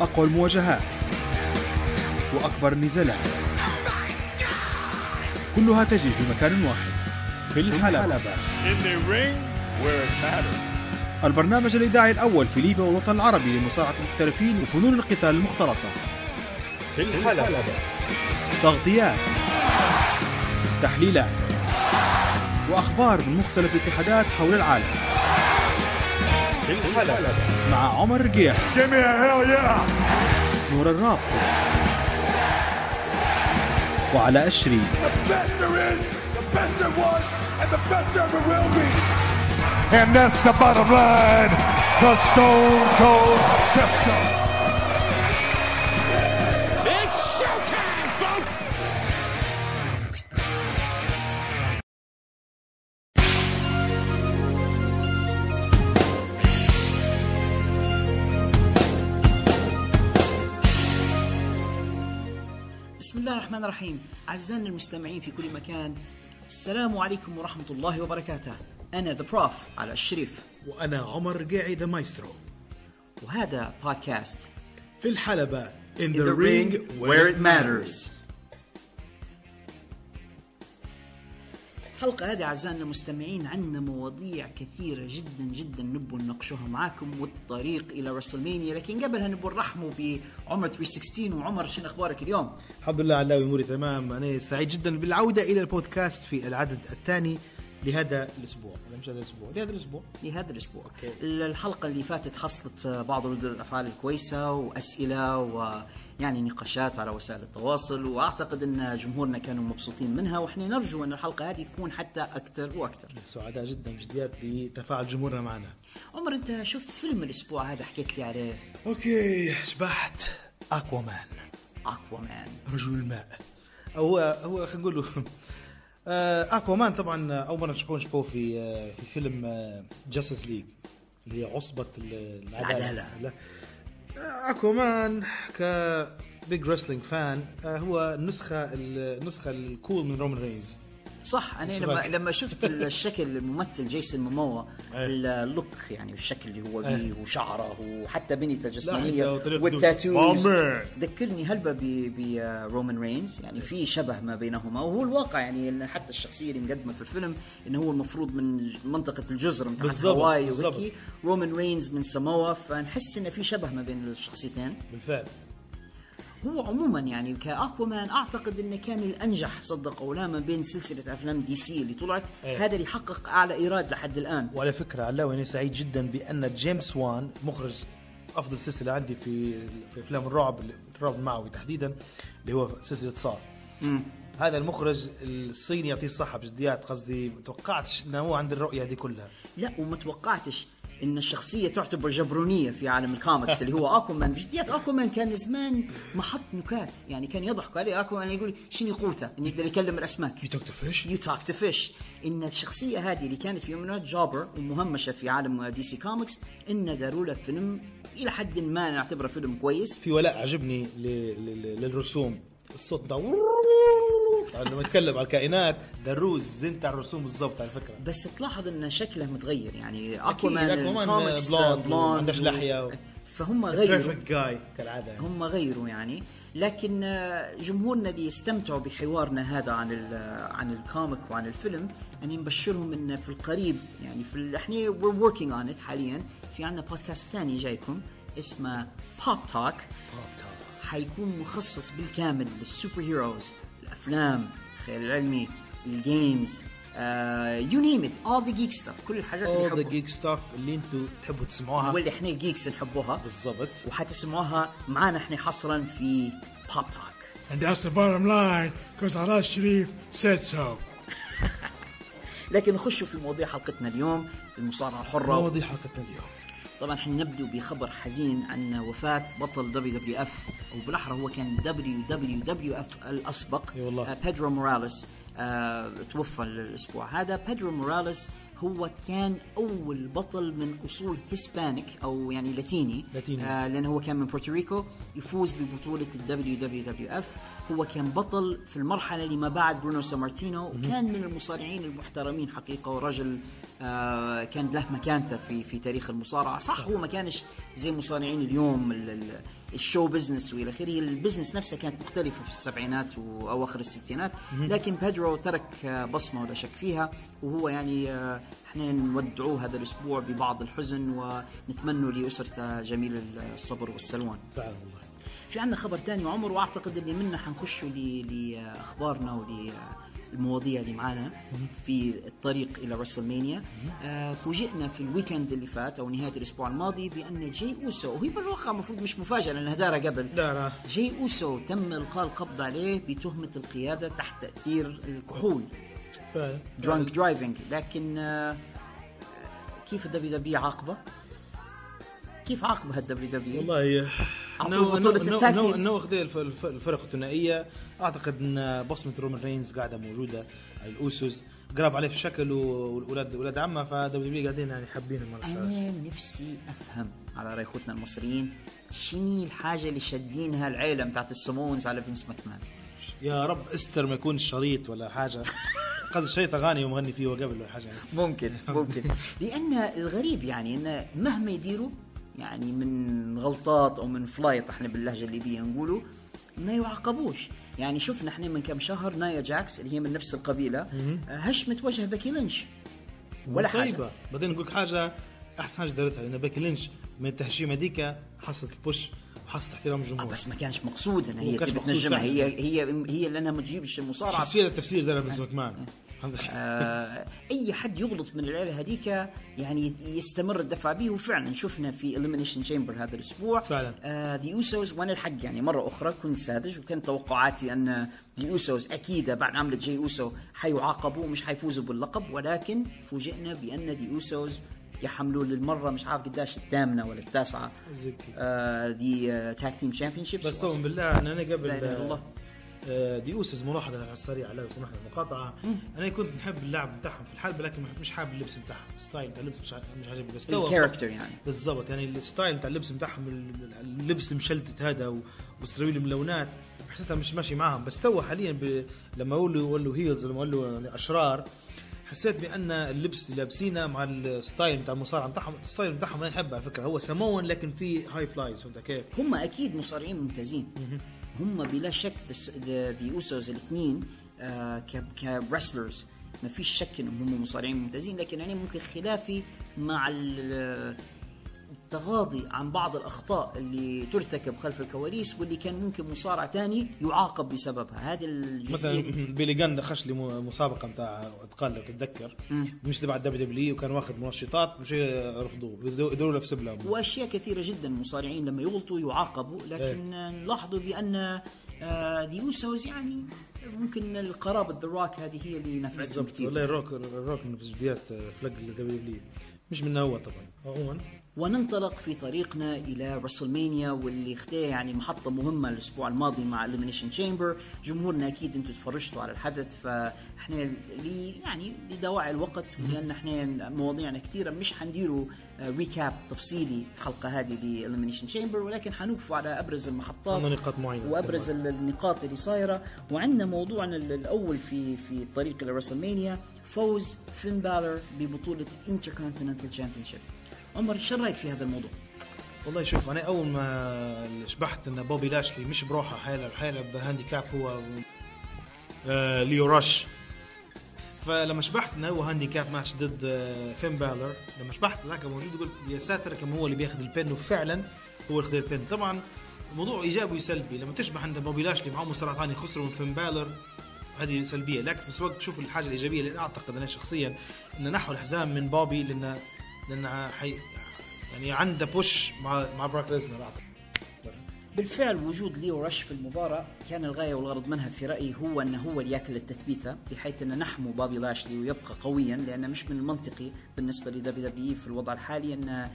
أقوى المواجهات وأكبر النزالات كلها تجري في مكان واحد في الحلبة. البرنامج الإذاعي الأول في ليبيا والوطن العربي لمصارعة المحترفين وفنون القتال المختلطة. في الحلبة. تغطيات تحليلات وأخبار من مختلف الاتحادات حول العالم. الحلبة مع عمر yeah! نور الرابط وعلى أشري. And that's the bottom line. The Stone Cold Sepsis. الرحمن الرحيم. أعزائنا المستمعين في كل مكان السلام عليكم ورحمة الله وبركاته. أنا the Prof علاء الشريف. وأنا عمر رقيعي the Maestro وهذا بودكاست في الحلبة In, in the ring where it matters. الحلقة هذه أعزائنا المستمعين عندنا مواضيع كثيرة جدا جدا نبو نناقشوها معاكم والطريق إلى ريسلمانيا لكن قبلها نبو نرحبوا بعمر 316 وعمر شنو أخبارك اليوم؟ الحمد لله علاوي أموري تمام أنا سعيد جدا بالعودة إلى البودكاست في العدد الثاني لهذا الأسبوع ولا مش هذا الأسبوع لهذا الأسبوع لهذا الأسبوع أوكي. الحلقة اللي فاتت حصلت بعض ردود الأفعال الكويسة وأسئلة ويعني نقاشات على وسائل التواصل وأعتقد أن جمهورنا كانوا مبسوطين منها وإحنا نرجو أن الحلقة هذه تكون حتى أكثر وأكثر. سعداء جدا بجديات بتفاعل جمهورنا معنا. عمر أنت شفت فيلم الأسبوع هذا حكيت لي عليه؟ okay شبحت أكوامان. اكوا مان رجل الماء. هو هو خلينا نقول له آه، أكوامان طبعا أول مرة نشوفوه نشوفوه في آه، في فيلم Justice League اللي هي عصبة ال- العدالة. العدالة. اكوامان ك big wrestling fan هو النسخة النسخة ال cool من رومان رينز. صح أنا لما؟ لما شفت الشكل الممثل جيسون موموا أي. ال look يعني والشكل اللي هو. بيه وشعره وحتى بنيته الجسمانية وال tattoos. ذكرني هلبة برومان رينز يعني في شبه ما بينهما وهو الواقع يعني حتى الشخصية اللي مقدمة في الفيلم انه هو المفروض من منطقة الجزر بالضبط، هاواي. وهيك رومان رينز من ساموا فنحس انه في شبه ما بين الشخصيتين بالفعل هو عموما يعني كاكوامان أعتقد انه كان الأنجح صدق أو لا ما بين سلسلة أفلام DC اللي طلعت إيه. هذا اللي حقق أعلى إيراد لحد الآن. وعلى فكرة علاوي أنا سعيد جدا بأن James Wan مخرج أفضل سلسلة عندي في في أفلام الرعب الرعب المعوي تحديدا اللي هو سلسلة Saw. هذا المخرج الصيني يعطيه الصحة بجديات قصدي ما توقعتش إنه هو عنده الرؤية هذه كلها. لا وما توقعتش. إن الشخصية تعتبر جبرونية في عالم الكوميكس اللي هو اكوامان بجديات اكوامان كان زمان محط نكات. يعني كان يضحك عليه اكوامان يقول شنو قوته انه يقدر يكلم الأسماك. You talk to fish? You talk to fish إن الشخصية هذه اللي كانت في يوم من الأيام جابر ومهمشة في عالم DC Comics إن داروا له فيلم إلى حد ما نعتبره فيلم كويس. في ولاء عجبني للرسوم. الصوت ده لما يتكلم على الكائنات دروز زنت على الرسوم بالضبط على فكرة. بس تلاحظ إن شكله متغير يعني أكوامان أكوامان ال comics blond لحية. و- فهم غيروا. perfect جاي كالعادة. هم غيروا يعني. لكن آه، جمهورنا اللي يستمتعوا بحوارنا هذا عن ال- عن ال comic وعن الفيلم يعني نبشرهم إن في القريب يعني في إحنا we're working on it حاليا. في عندنا بودكاست ثاني جايكم اسمه Pop Talk حيكون مخصص بالكامل لل superheroes الأفلام الخيال العلمي ال games you name it all the geek stuff كل الحاجات اللي all the نحبها geek stuff اللي أنتم تحبوا تسمعوها. واللي إحنا geeks نحبوها. بالضبط. وحتسمعوها معنا إحنا حصرا في Pop Talk And that's the bottom line, because علاء الشريف said so. لكن نخش في مواضيع حلقتنا اليوم المصارعة الحرة. مواضيع حلقتنا اليوم. طبعا إحنا نبدو بخبر حزين عن وفاة بطل WWF أو بالأحرى هو كان WWWF الأسبق أي والله. آه، بيدرو موراليس آه توفى الأسبوع هذا بيدرو موراليس هو كان أول بطل من أصول Hispanic أو يعني لاتيني. لاتيني. آه لأنه هو كان من بورتوريكو يفوز ببطولة ال WWWF هو كان بطل في المرحلة اللي ما بعد برونو سامارتينو وكان من المصارعين المحترمين حقيقة ورجل آه كان له مكانته في في تاريخ المصارعة. صح هو ما كانش زي مصارعين اليوم ال- ال- ال show business والى آخره. ال business نفسها كانت مختلفة في السبعينات وأواخر الستينات لكن بيدرو ترك آه، بصمة ولا شك فيها وهو يعني آه، إحنا نودعوه هذا الأسبوع ببعض الحزن ونتمنى لاسرته جميل الصبر والسلوان. فعلا والله. في عندنا خبر تاني عمر وأعتقد اللي منا حنخشوا لأخبارنا وللمواضيع اللي معانا في الطريق إلى WrestleMania. آه فوجئنا في ال weekend اللي فات أو نهاية الأسبوع الماضي بأن جاي أوسو وهي بالواقع المفروض مش مفاجأة لأنها دارها قبل. لا جاي أوسو تم إلقاء القبض عليه بتهمة القيادة تحت تأثير الكحول. فعلا. drunk driving لكن آه، كيف ال WW عاقبة؟ كيف عاقبة ال WW؟ والله واخذين الف- الف- الفرق الثنائية. أعتقد إن بصمة رومان رينز قاعدة موجودة. الأوسوس قرب عليه في الشكل واولاد أولاد عمه ف W قاعدين يعني حابين أنا نفسي أفهم على رأي أخوتنا المصريين شنو الحاجة اللي شادينها العيله بتاعت ال Samoans على فينس ماكمان؟ يا رب إستر ما يكون شريط ولا حاجة. قصدي شريط أغاني ومغني فيه قبل ولا حاجة. ممكن ممكن. لأن الغريب يعني انه مهما يديروا يعني من غلطات أو من فلايت إحنا باللهجة الليبيه نقولوا ما يعاقبوش. يعني شفنا إحنا من كم شهر نايا جاكس اللي هي من نفس القبيلة آه، هشمت وجه بيكي لينش. ولا حاجة. طيبة. بعدين نقول حاجة أحسن حاجة دارتها لأن بيكي لينش من التهشيمه ديك حصلت ال push وحصلت احترام آه الجمهور بس ما كانش مقصود انها هي تبي تنجمها. هي هي هي لأنها ما تجيبش المصارعة. فيها التفسير دارها فينس ماكمان لله آه، أي حد يغلط من العيله هذيك يعني يستمر الدفع به وفعلا شفنا في Elimination Chamber هذا الأسبوع فعلاً. The Usos وأنا الحق يعني مرة أخرى كنت ساذج وكان توقعاتي أن The Usos أكيد بعد عمله جي أوسو حيعاقبوا ومش حيفوزوا باللقب ولكن فوجئنا بأن The Usos يحملوا للمرة مش عارف قداش الثامنة ولا التاسعة. the tag team championships بس طبعا بالله ان أنا قبل The Usos ملاحظه على السريع لو سمحت المقاطعه أنا كنت نحب اللعب بتاعهم في الحلبة لكن مش حابب اللبس بتاعهم. ال style بتاع اللبس مش عاجبني. بس ال character يعني. بالضبط. يعني ال style بتاع اللبس بتاعهم ال- اللبس المشلتت هذا والسراويل الملونات حسيتها مش ماشي معاهم. بس تو حاليا ب... لما ولوا ولوا heels لما ولوا يعني أشرار حسيت بأن اللبس اللي لابسينه مع ال style بتاع المصارعة بتاعهم ال style بتاعهم أنا أحبه على فكرة. هو سمون لكن في high flyers فهمت كيف؟ هم أكيد مصارعين ممتازين. هم بلا شك The Usos الاثنين ك wrestlers ما فيش شك إنهم هم مصارعين ممتازين لكن يعني ممكن خلافي مع التغاضي عن بعض الأخطاء اللي ترتكب خلف الكواليس واللي كان ممكن مصارع تاني يعاقب بسببها. هذه مثلا الجزئيه دي. بيلي جان دخش لي م- مسابقة بتاع إتقان لو تتذكر. مش تبع الدبليو دبليو وكان واخذ منشطات مش رفضوه. يدوروا له في سبلة. وأشياء كثيرة جدا المصارعين لما يغلطوا يعاقبوا لكن نلاحظوا بأن ذا أوسوس يعني ممكن القرابة ذا روك هذه هي اللي نفعتهم كثير. والله الروك الروك من بدايات فلق الدبليو دبليو مش منه هو طبعا عموما وننطلق في طريقنا إلى رسلمانيا واللي اختار يعني محطة مهمة الأسبوع الماضي مع اليمينيشن تشامبر جمهورنا أكيد أنتم تفرجتوا على الحدث فإحنا لي يعني لدواعي الوقت ولان إحنا مواضيعنا كثيره مش حنديروا recap تفصيلي الحلقة هذه لل Elimination Chamber ولكن حنوقفوا على أبرز المحطات نقاط معينة. وأبرز ال- النقاط اللي صايرة. وعندنا موضوعنا ال- الأول في في الطريق إلى فوز فين بالر ببطولة ال Intercontinental Championship عمر شو رأيك في هذا الموضوع؟ والله شوف أنا أول ما شبحت إن بوبي لاشلي مش بروحه حيلعب حيلعب بهانديكاب هو آه ليو رش. فلما شبحت إنه هو handicap match ضد آه فين بالر لما شبحت ذاك موجود قلت يا ساتر كم هو اللي بياخذ ال pin وفعلا هو اللي ال pin. طبعا الموضوع إيجابي وسلبي. لما تشبح عند بوبي لاشلي معه مصارع ثاني خسروا من فين بالر هذه سلبية. لكن في نفس الوقت تشوف الحاجة الإيجابية اللي أعتقد أنا شخصيا إن نحو الحزام من بوبي لأن لأن حي يعني عنده push مع مع براك ليزنر بالفعل وجود ليو رش في المباراة كان الغاية والغرض منها في رأيي هو أنه هو اللي يأكل التثبيتة بحيث أن نحمو بابي لاشلي ويبقى قويا لأن مش من المنطقي بالنسبة ل WW في الوضع الحالي أن آه،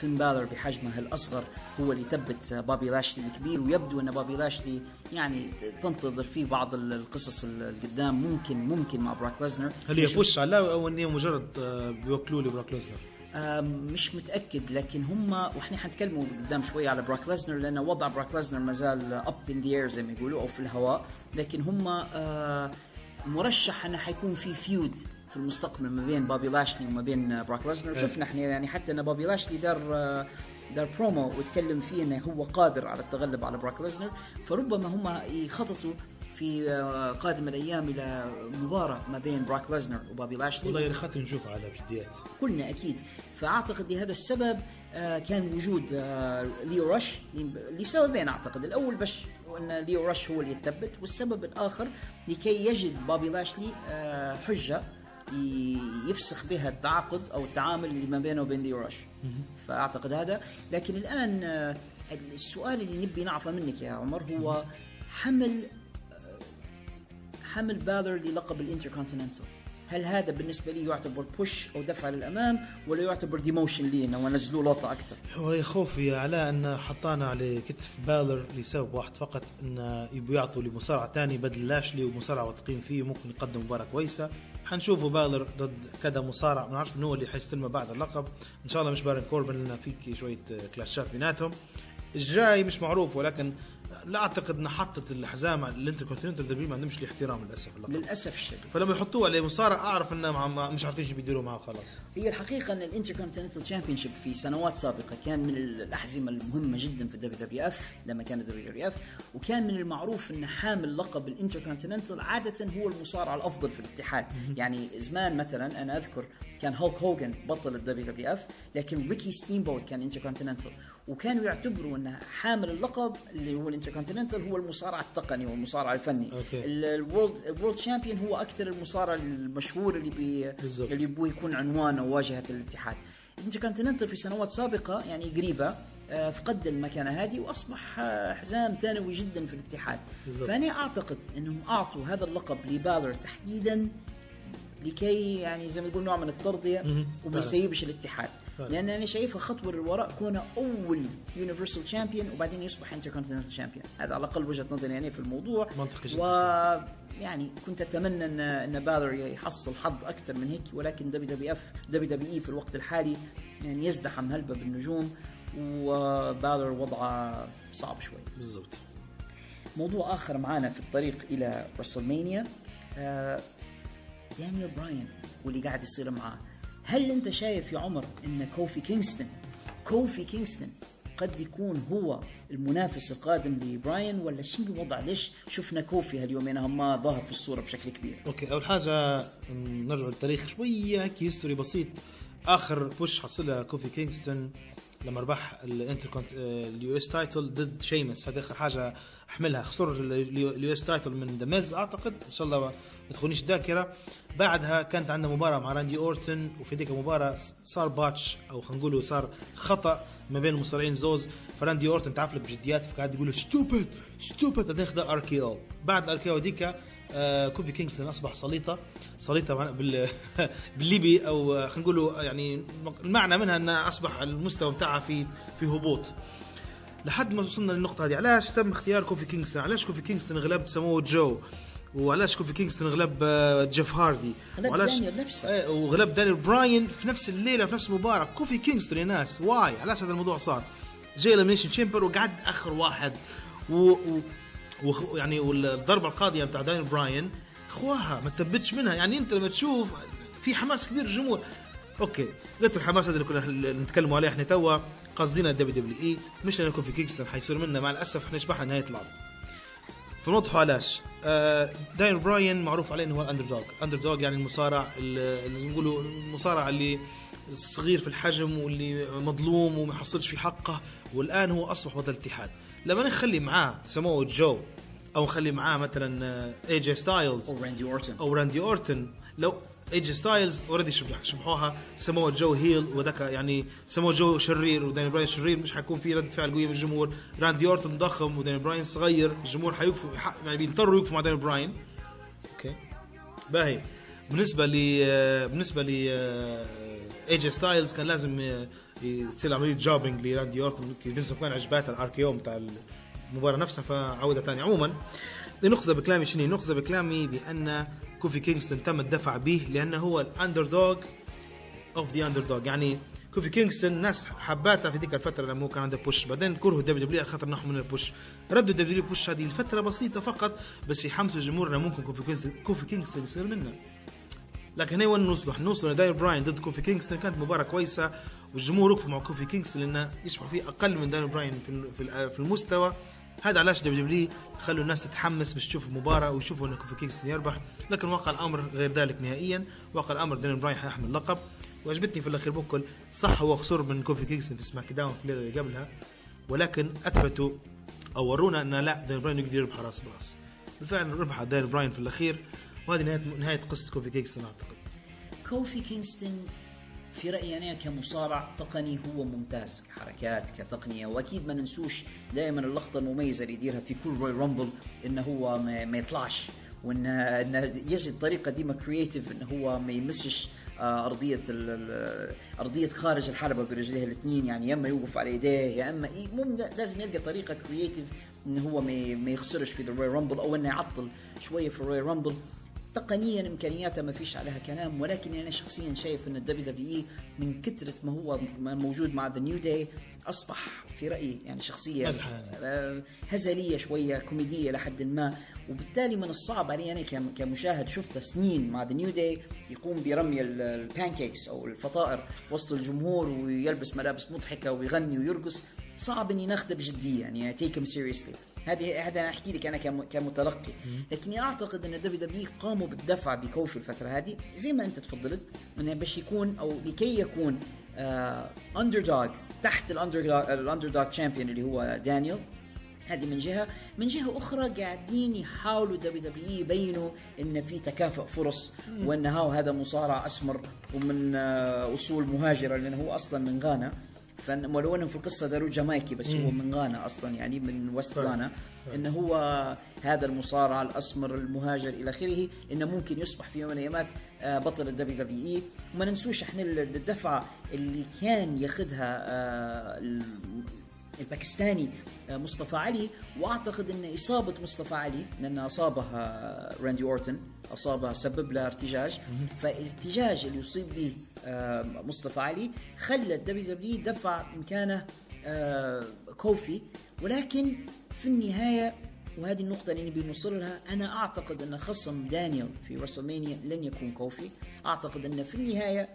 فين بالر بحجمه الأصغر هو اللي يثبت بابي لاشلي الكبير ويبدو أن بابي لاشلي يعني تنتظر فيه بعض ال- القصص ال- القدام ممكن ممكن مع براك ليزنر هل هي push على أو ان هي مجرد آه، بيوكلوا لي براك ليزنر مش متأكد لكن هم وإحنا حنتكلموا قدام شوي على براك ليزنر لأن وضع براك ليزنر ما زال up in the air زي ما يقولوا أو في الهواء. لكن هم آه، مرشح إنه حيكون في feud في المستقبل ما بين بابي لاشلي وما بين براك ليزنر. شفنا إحنا يعني حتى إن بابي لاشلي دار آه، دار برومو وتكلم فيه إنه هو قادر على التغلب على براك ليزنر. فربما هم يخططوا في آه، قادم الأيام إلى مباراة ما بين براك ليزنر وبابي لاشلي. والله يا ريت نشوفها على جديات كلنا أكيد. فأعتقد لهذا السبب آه، كان وجود آه، ليو رش لسببين أعتقد. الأول بس أن ليو رش هو اللي يتثبت والسبب الآخر لكي يجد بابي لاشلي حجة يفسخ بها التعاقد أو التعامل اللي ما بينه وبين ليو رش. فأعتقد هذا. لكن الآن السؤال اللي نبي نعرفه منك يا عمر هو حمل حمل بالر للقب الانتركونتيننتال. هل هذا بالنسبة لي يعتبر push أو دفع للأمام ولا يعتبر demotion لي انه نزلوه لقطه أكثر؟ هو خوفي علاء أن حطانا على كتف بالر لسبب واحد فقط أن يبوا يعطوا لمصارع تاني بدل لاشلي ومصارع واثقين فيه ممكن يقدم مباراة كويسة. حنشوفوا بالر ضد كذا مصارع ما نعرفش من هو اللي حيستلمه بعد اللقب. إن شاء الله مش بارن كوربن لأن فيك شوية كلاشات بيناتهم. الجاي مش معروف ولكن لا أعتقد ان حطت الحزام ال Intercontinental WW ما عندهمش الاحترام للأسف اللقب للأسف الشديد. فلما يحطوه على مصارع أعرف إنه مع- مع- مش عارفين شو بيديروا معه خلاص. هي الحقيقة أن ال Intercontinental Championship في سنوات سابقة كان من الأحزمة المهمة جدا في ال WWF لما كان ال WWF وكان من المعروف أن حامل لقب الانتركونتيننتال عادة هو المصارع الأفضل في الاتحاد. يعني زمان مثلا أنا أذكر كان هولك هوجن بطل ال WWF لكن ريكي ستيمبوت كان إنتركونتيننتال. وكانوا يعتبروا ان حامل اللقب اللي هو الانتركونتيننتال هو المصارع التقني والمصارع الفني okay. ال world ال world champion هو أكثر المصارع المشهور اللي بي. اللي يبغوا يكون عنوان أو واجهة الاتحاد. الانتركونتيننتال في سنوات سابقة يعني قريبة آه، فقد المكانة هذه وأصبح آه، حزام ثانوي جدا في الاتحاد. بالضبط. فأنا أعتقد إنهم أعطوا هذا اللقب لبالر تحديدا لكي يعني زي ما نقول نوع من الترضية وما يسيبش الاتحاد. لأن أنا شايفها خطوة للوراء كونه أول Universal Champion وبعدين يصبح Intercontinental Champion هذا على الأقل وجهة نظري يعني في الموضوع. منطقي جدا. و يعني كنت أتمنى ان إن بالر يحصل حظ أكثر من هيك ولكن دبليو دبليو اف دبليو دبليو اي في الوقت الحالي يعني يزدحم هلبة بالنجوم وبالر وضعه صعب شوي. بالضبط. موضوع آخر معانا في الطريق إلى رسلمانيا آه دانيال براين واللي قاعد يصير معاه. هل أنت شايف يا عمر أن كوفي كينغستون كوفي كينغستون قد يكون هو المنافس القادم لبراين ولا شنو الوضع؟ ليش شفنا كوفي هاليومين ما ظهر في الصورة بشكل كبير؟ okay أول حاجة نرجع للتاريخ شوية history بسيط. آخر push حصلها كوفي كينغستون لما ربح ال Intercont- ال US title ضد شيمس هذا آخر حاجة حملها خسر ال US title من دمز أعتقد إن شاء الله ما تخونيش الذاكرة. بعدها كانت عندنا مباراة مع راندي أورتن وفي ديك المباراة صار botch أو خلينا نقولوا صار خطأ ما بين المصارعين زوز. فراندي أورتن تعرف لك بجديات فقاعد يقول stupid stupid بعدين خذ RKO بعد ال RKO ديك آه، كوفي كينغستون أصبح سليطه سليطه بال بالليبي أو خلينا نقولوا يعني المعنى منها ان أصبح المستوى بتاعها في في هبوط. لحد ما وصلنا للنقطة هذه. علاش تم اختيار كوفي كينغستون؟ علاش كوفي كينغستون غلب سمو جو؟ وعلاش كوفي كينغستون غلب آه، جيف هاردي؟ وعلاش. إيه وغلب دانيال براين في نفس الليلة في نفس المباراة. كوفي كينغستون يا ناس why علاش هذا الموضوع صار؟ جاي Elimination Chamber وقعد آخر واحد. و, و... وخ- يعني والضربة القاضية بتاع دانيال براين خواها ما تثبتش منها. يعني أنت لما تشوف في حماس كبير الجمهور okay لقيتوا الحماس هذا اللي كنا نتكلموا عليه إحنا توا قصدنا ال WWE مش لأنه كوفي كينغستون حيصير منا مع الأسف إحنا شبحنا نهاية العرض. فنوضحوا علاش آه داين براين معروف عليه إنه هو ال underdog underdog يعني المصارع اللي نقولوا المصارع اللي صغير في الحجم واللي مظلوم وما حصلش في حقه والآن هو أصبح بطل الاتحاد لما نخلي معاه سمو جو أو نخلي معاه مثلا اي جي ستايلز أو راندي اورتون أو راندي أورتن لو ايجي ستايلز already شبحوها. سموه جو heel وذاك يعني سموه جو شرير وداني براين شرير مش حيكون في رد فعل قويه من الجمهور راندي اورتن ضخم وداني براين صغير. الجمهور حيوقفوا يعني بيضطروا يوقفوا مع داني براين okay. باهي. بالنسبة لي بالنسبة لي ايجي ستايلز كان لازم آه، يصير عملية jobbing لراندي اورتن فينس كان عجبات ال RKO بتاع المباراة نفسها فعودها ثانية عموما نقصد بكلامي شنو؟ نقصد بكلامي بأن كوفي كينغستون تم الدفع به لأنه هو ال underdog of the underdog يعني كوفي كينغستون ناس حباتها في ذيك الفترة لما هو كان عنده push بعدين كرهوا ال WW خاطر نحو من ال push ردوا ال W push هذه لفتره بسيطة فقط بس يحمسوا الجمهور إنه ممكن كوفي كينغستون يصير منه. لكن هي وين نوصلوا؟ حنوصلوا ان دانيال براين ضد كوفي كينغستون. كانت مباراة كويسة والجمهور وقف مع كوفي كينغستون لأنه يشبه فيه أقل من دانيال براين في المستوى. هذا علاش WW خلوا الناس تتحمس باش تشوف المباراه ويشوفوا ان كوفي كينغستون يربح لكن واقع الأمر غير ذلك نهائيا. واقع الأمر دانيال براين حيحمل اللقب وعجبتني في الأخير بكل صح هو خسر من كوفي كينغستون في SmackDown في الليلة اللي قبلها. ولكن أثبتوا أو ورونا إن لا دانيال براين يقدر يربح راس براس. بالفعل ربح دانيال براين في الأخير. وهذه نهايه نهاية قصة كوفي كينغستون أعتقد. كوفي كينغستون في رأيي أنا كمصارع تقني هو ممتاز كحركات كتقنية. وأكيد ما ننسوش دائما اللقطة المميزة اللي يديرها في كل Royal Rumble إنه هو ما, يطلعش وإن إنه يجد طريقة ديما creative إنه هو ما يمسش آه، ال- أرضية خارج الحلبة برجليه الاثنين. يعني يا إما يوقف على يديه يا ي- مم لازم يلقى طريقة creative إنه هو ما يخسرش في ال Royal Rumble أو إنه يعطل شوية في ال Royal Rumble تقنيا امكانياتها ما فيش عليها كلام. ولكن أنا شخصيا شايف إن ال WWE من كثره ما هو موجود مع The New Day أصبح في رأيي يعني شخصيه يعني. آه، هزلية شوية كوميدية لحد ما. وبالتالي من الصعب علي أنا كم- كمشاهد شفته سنين مع The New Day يقوم برمي ال- ال pancakes أو الفطائر وسط الجمهور ويلبس ملابس مضحكة ويغني ويرقص. صعب إني ناخذه بجدية يعني take seriously هذه هذا أنا أحكي لك أنا كم- كمتلقي. لكني أعتقد أن WW قاموا بالدفع بكوفي الفترة هذه زي ما أنت تفضلت أنه باش يكون أو لكي يكون underdog تحت ال underdog champion اللي هو دانيال. هذه من جهة. من جهة أخرى قاعدين يحاولوا WW يبينوا أن في تكافؤ فرص وأن هاو هذا مصارع أسمر ومن آه، أصول مهاجرة لأنه هو أصلا من غانا. ولو في القصة داروا جامايكي بس هو من غانا أصلا يعني من west غانا إنه هو هذا المصارع الأسمر المهاجر إلى آخره إنه ممكن يصبح في يوم من الأيام آه، بطل ال WWE. وما ننسوش إحنا الدفعة اللي كان ياخذها آه، ال- الباكستاني آه، مصطفى علي. وأعتقد إن إصابة مصطفى علي لأن أصابها راندي أورتن أصابها سبب لها ارتجاج فالارتجاج اللي يصيب به مصطفى علي خلى ال WW دفع مكانه آه، كوفي. ولكن في النهاية وهذه النقطة اللي نبي نوصل لها أنا أعتقد أن خصم دانيال في WrestleMania لن يكون كوفي. أعتقد أن في النهاية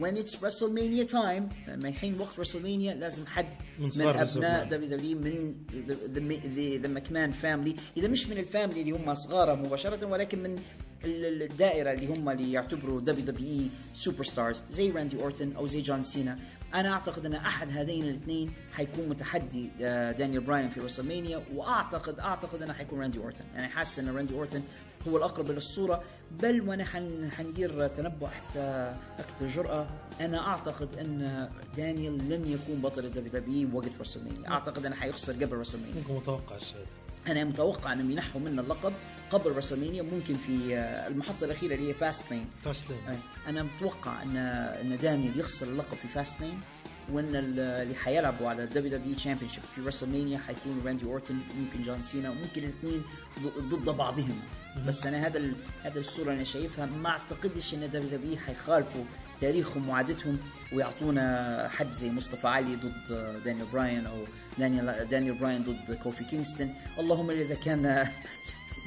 when it's WrestleMania time لما يحين وقت WrestleMania لازم حد من من, أبناء. WW من the McMahon family إذا مش من ال family اللي هم صغار مباشرة ولكن من الدائرة اللي هم اللي يعتبروا WWE superstars زي راندي أورتن أو زي جون سينا. أنا أعتقد أن أحد هذين الاثنين حيكون متحدي آه، دانيال براين في WrestleMania واعتقد أعتقد أنه حيكون راندي أورتن. أنا حاسس أن راندي أورتن هو الأقرب للصوره بل وأنا حن حندير تنبؤ حتى أكثر جرأة أنا أعتقد أن دانيال لن يكون بطل ال WW وقت WrestleMania. أعتقد أنه حيخسر قبل WrestleMania. ممكن متوقع هذا أنا متوقع انهم ينحوا منه اللقب قبل WrestleMania ممكن في آه، المحطة الأخيرة اللي هي Fastlane Fastlane أنا متوقع أن أن دانيال يخسر اللقب في Fastlane وأن ال- اللي حيلعبوا على ال WW championship في WrestleMania حيكونوا راندي أورتن ممكن جون سينا وممكن الاثنين ضد بعضهم. بس أنا هذا هذا الصورة أنا شايفها ما أعتقدش أن WW حيخالفوا تاريخهم وعادتهم ويعطونا حد زي مصطفى علي ضد دانيال براين أو دانيال دانيال براين ضد كوفي كينغستون اللهم إذا كان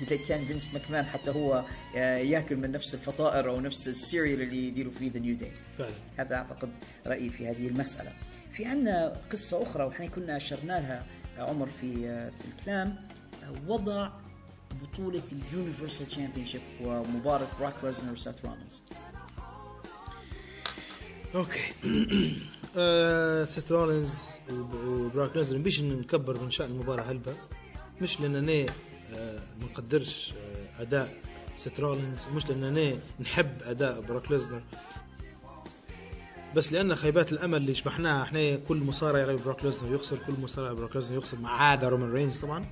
إذا كان فينس ماكمان حتى هو آه، ياكل من نفس الفطائر أو نفس ال cereal اللي يديروا فيه The New Day فعلا. هذا أعتقد رأيي في هذه المسألة. في عندنا قصة أخرى وإحنا كنا اشرنا لها آه، عمر في آه، في الكلام. وضع بطولة ال universal championship ومباراة براك ليزنر وسيث رولينز okay. آه، سيث رولينز وب- وبراك ليزنر مبيش نكبر من شأن المباراه هلبة. مش لانني آه، ما نقدرش آه، أداء سيث رولينز مش لانني نحب أداء براك ليزنر. بس لأن خيبات الأمل اللي شبحناها إحنا كل مصارع يلعب براك ليزنر يخسر كل مصارع براك ليزنر يخسر ما عدا رومان رينز طبعا.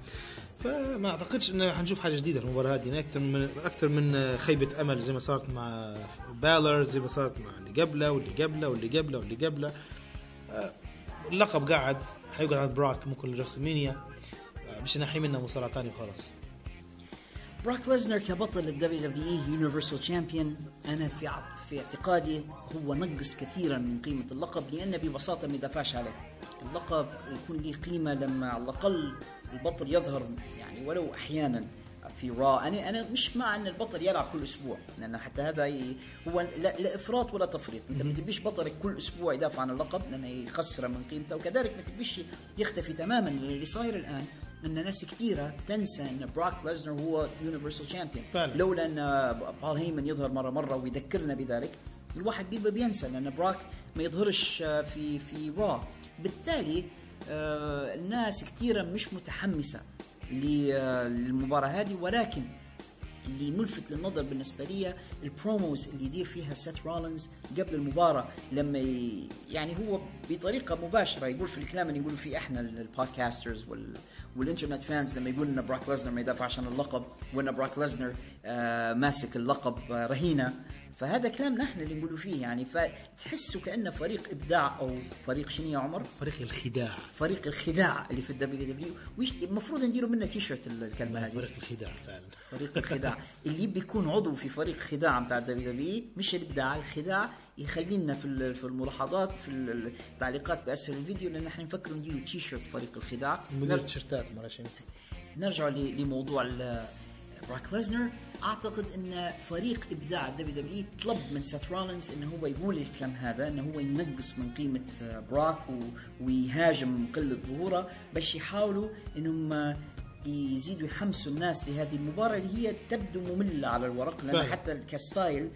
فما أعتقدش إن حنشوف حاجة جديدة المباراة هذه. يعني أكثر من أكثر من خيبة أمل زي ما صارت مع بالر زي ما صارت مع اللي قبله واللي قبله واللي قبله واللي قبله. آه، اللقب قاعد حيقعد عند براك ممكن ل WrestleMania آه، مش نحي منه مصارع ثاني وخلاص. براك ليزنر كبطل ال WWE universal champion أنا في في اعتقادي هو نقص كثيرا من قيمة اللقب لأنه ببساطة ما يدافعش عليه. اللقب يكون له قيمة لما على الأقل البطل يظهر يعني ولو أحيانا في Raw أنا أنا مش مع إن البطل يلعب كل أسبوع لأن حتى هذا. هو لا, لا إفراط ولا تفريط. أنت ما تبيش بطلك كل أسبوع يدافع عن اللقب لأنه يخسر من قيمته وكذلك ما تبيش يختفي تماما. اللي صاير الآن إن ناس كثيرة تنسى إن براك ليزنر هو universal champion. لولا إن بول هيمن يظهر مره مرة ويذكرنا بذلك الواحد بيبقى بينسى لأن براك ما يظهرش في في Raw بالتالي الناس كثيره مش متحمسة آه، للمباراة هذه ولكن اللي ملفت للنظر بالنسبة لي ال promos اللي يدير فيها سيث رولينز قبل المباراة لما. يعني هو بطريقة مباشرة يقول في الكلام اللي نقوله فيه إحنا ال podcasters وال... وال internet fans لما يقول إن براك ليزنر ما يدافعش عن اللقب وإن براك ليزنر آه ماسك اللقب آه رهينة فهذا كلامنا إحنا اللي نقوله فيه يعني فتحسه كأنه فريق إبداع أو فريق شنو يا عمر؟ فريق الخداع. فريق الخداع اللي في ال WW. ويش المفروض نديروا منه تي شيرت الكلمة هذه؟ فريق الخداع فعلا. فريق الخداع. اللي بيكون عضو في فريق خداع بتاع ال WW مش الإبداع الخداع يخلي لنا في في الملاحظات في ال- التعليقات باسفل الفيديو لأن إحنا نفكر نديروا تي شيرت فريق الخداع. مدير التيشيرتات مرة نرجع لموضوع براك ليزنر. أعتقد أن فريق إبداع ال WW طلب من سيث رولينز أنه هو يقول الكلام هذا أنه هو ينقص من قيمة آه، براك ويهاجم قلة ظهوره باش يحاولوا أنهم آه، يزيدوا يحمسوا الناس لهذه المباراة اللي هي تبدو مملة على الورق لأن فعلا. حتى ك style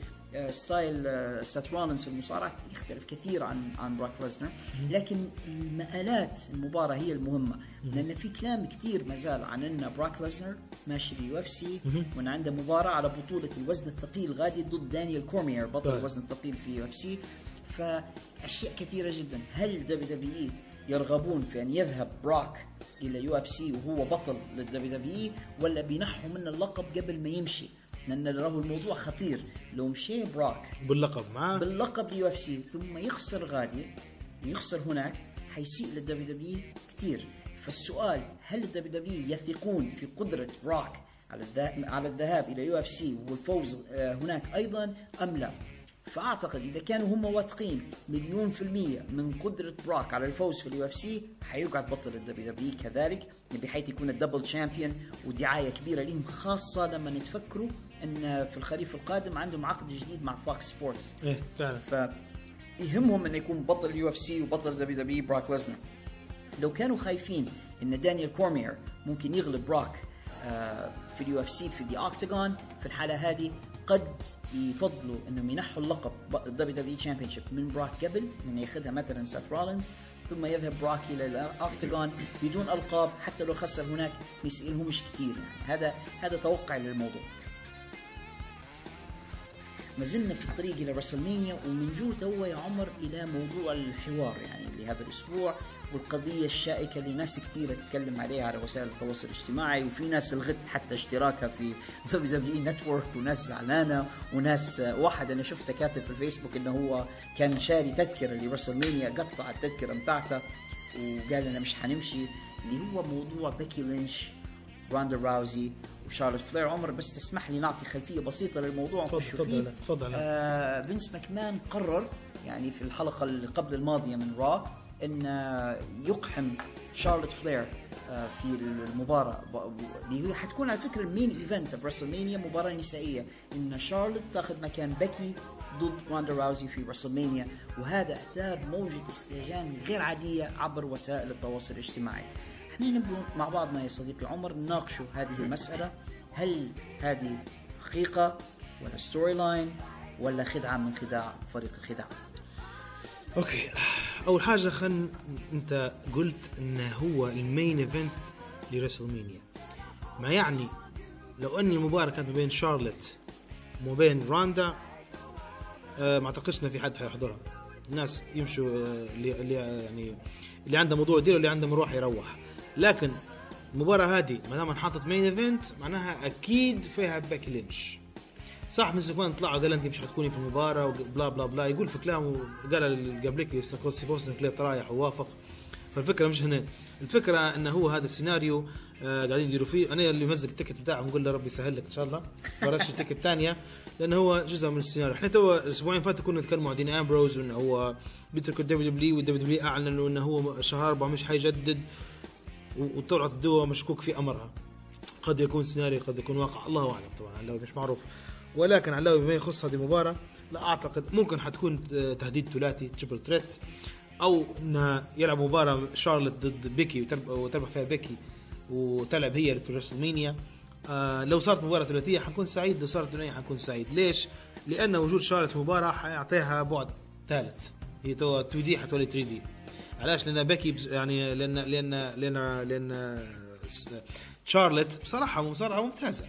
style آه، رولينز في المصارعة يختلف كثير عن عن براك ليزنر. لكن المآلات المباراة هي المهمة لأن في كلام كثير ما زال عن إن براك ليزنر ماشي بال UFC وإن عنده مباراة على بطولة الوزن الثقيل غادي ضد دانيال كورمير بطل طيب. الوزن الثقيل في UFC. فأشياء كثيرة جدا. هل WWE يرغبون في أن يذهب براك إلى UFC وهو بطل لل WWE ولا بينحوا من اللقب قبل ما يمشي؟ لأن راهو الموضوع خطير. لو مشي براك. باللقب معاه باللقب ل UFC. ثم يخسر غادي يخسر هناك حيسيء لل WW كثير. فالسؤال هل ال WW يثقون في قدرة براك على على الذهاب إلى UFC والفوز آه، هناك أيضا أم لا؟ فأعتقد إذا كانوا هم واثقين مليون في المية من قدرة براك على الفوز في ال UFC حيقعد بطل ال WW كذلك بحيث يكون ال double champion ودعاية كبيرة لهم خاصة لما نتفكروا إن في الخريف القادم عندهم عقد جديد مع فوكس سبورتس إيه فعلا. فيهمهم انه يكون بطل ال UFC وبطل WW براك ليزنر لو كانوا خايفين إن دانيال كورمير ممكن يغلب براك آه، في ال UFC في the octagon في الحالة هذه قد يفضلوا إنهم ينحوا اللقب ال WW championship من براك قبل من ياخذها مثلا سيث رولينز ثم يذهب براك إلى ال octagon بدون ألقاب حتى لو خسر هناك ما يسألهمش كثير يعني هذا هذا توقع للموضوع. ما زلنا في الطريق إلى رسلمانيا ونجو توا يا عمر إلى موضوع الحوار يعني لهذا الأسبوع والقضية الشائكة اللي ناس كثيرة تتكلم عليها على وسائل التواصل الاجتماعي وفي ناس الغت حتى اشتراكها في WW Network وناس زعلانة وناس واحد أنا شفته كاتب في الفيسبوك إنه هو كان شاري تذكرة لرسلمانيا قطع التذكرة بتاعته وقال أنا مش حنمشي اللي هو موضوع بيكي لينش. راندا راوزي وشارلوت فلير. عمر بس تسمح لي نعطي خلفية بسيطة للموضوع تفضل- ونخش تفضل فيه. آه فينس ماكمان قرر يعني في الحلقة اللي قبل الماضية من Raw إن آه، يقحم شارلوت فلير آه، في ب- اللي هي حتكون على فكرة ال main event في رسلمانيا مباراة نسائية. إن شارلوت تاخذ مكان بيكي ضد راندا راوزي في رسلمانيا وهذا أثار موجة استهجان غير عادية عبر وسائل التواصل الاجتماعي. إحنا نبدو مع بعضنا يا صديقي عمر نناقشوا هذه المسألة. هل هذه حقيقة ولا story line ولا خدعة من خداع فريق الخداع Okay. أول حاجة خل أنت قلت إنه هو ال main event لريسلمانيا ما يعني لو أن المباراة كانت ما بين شارلوت وما بين راندا آه ما أعتقدش ان في حد حيحضرها. الناس يمشوا آه، اللي اللي يعني اللي عنده موضوع يديره اللي عنده مروح يروح. لكن المباراة هذه ما دام انحطت مين ايفنت معناها أكيد فيها باك لينش صح من زمان طلعوا قال أنت مش حتكوني في المباراة وبلا بلا بلا يقول في كلامه قال قبلك ستيف اوستن كليت رايح ووافق. فالفكرة مش هنا. الفكرة انه هو هذا السيناريو آه قاعدين يديروا فيه. أنا اللي مزق التيكت بتاعه نقول له ربي يسهل لك إن شاء الله. ورش التيكت الثانية لأنه هو جزء من السيناريو. إحنا تو الأسبوعين فاتوا كنا نتكلم مع دين أمبروز وإنه هو بيترك الدبليو دبليو والدبليو دبليو أعلنوا إنه هو شهر أربعة مش حيجدد. وطلعت الدواء مشكوك في أمرها. قد يكون سيناريو قد يكون واقع. الله أعلم طبعا علاوي مش معروف. ولكن علاوي بما يخص هذه المباراة لا أعتقد ممكن حتكون تهديد ثلاثي تريبل ثريت أو إنها يلعب مباراة شارلوت ضد بيكي وترب- وتربح فيها بيكي وتلعب هي في رسلمانيا آه لو صارت مباراة ثلاثية حكون سعيد لو صارت ثنائية حكون سعيد. ليش؟ لأن وجود شارلوت في المباراه حيعطيها بعد ثالث. هي تو 2D حتولي 3D علاش؟ لأن بيكي يعني لأن لأن لأن لأن شارلوت بصراحة مصارعة ممتازة.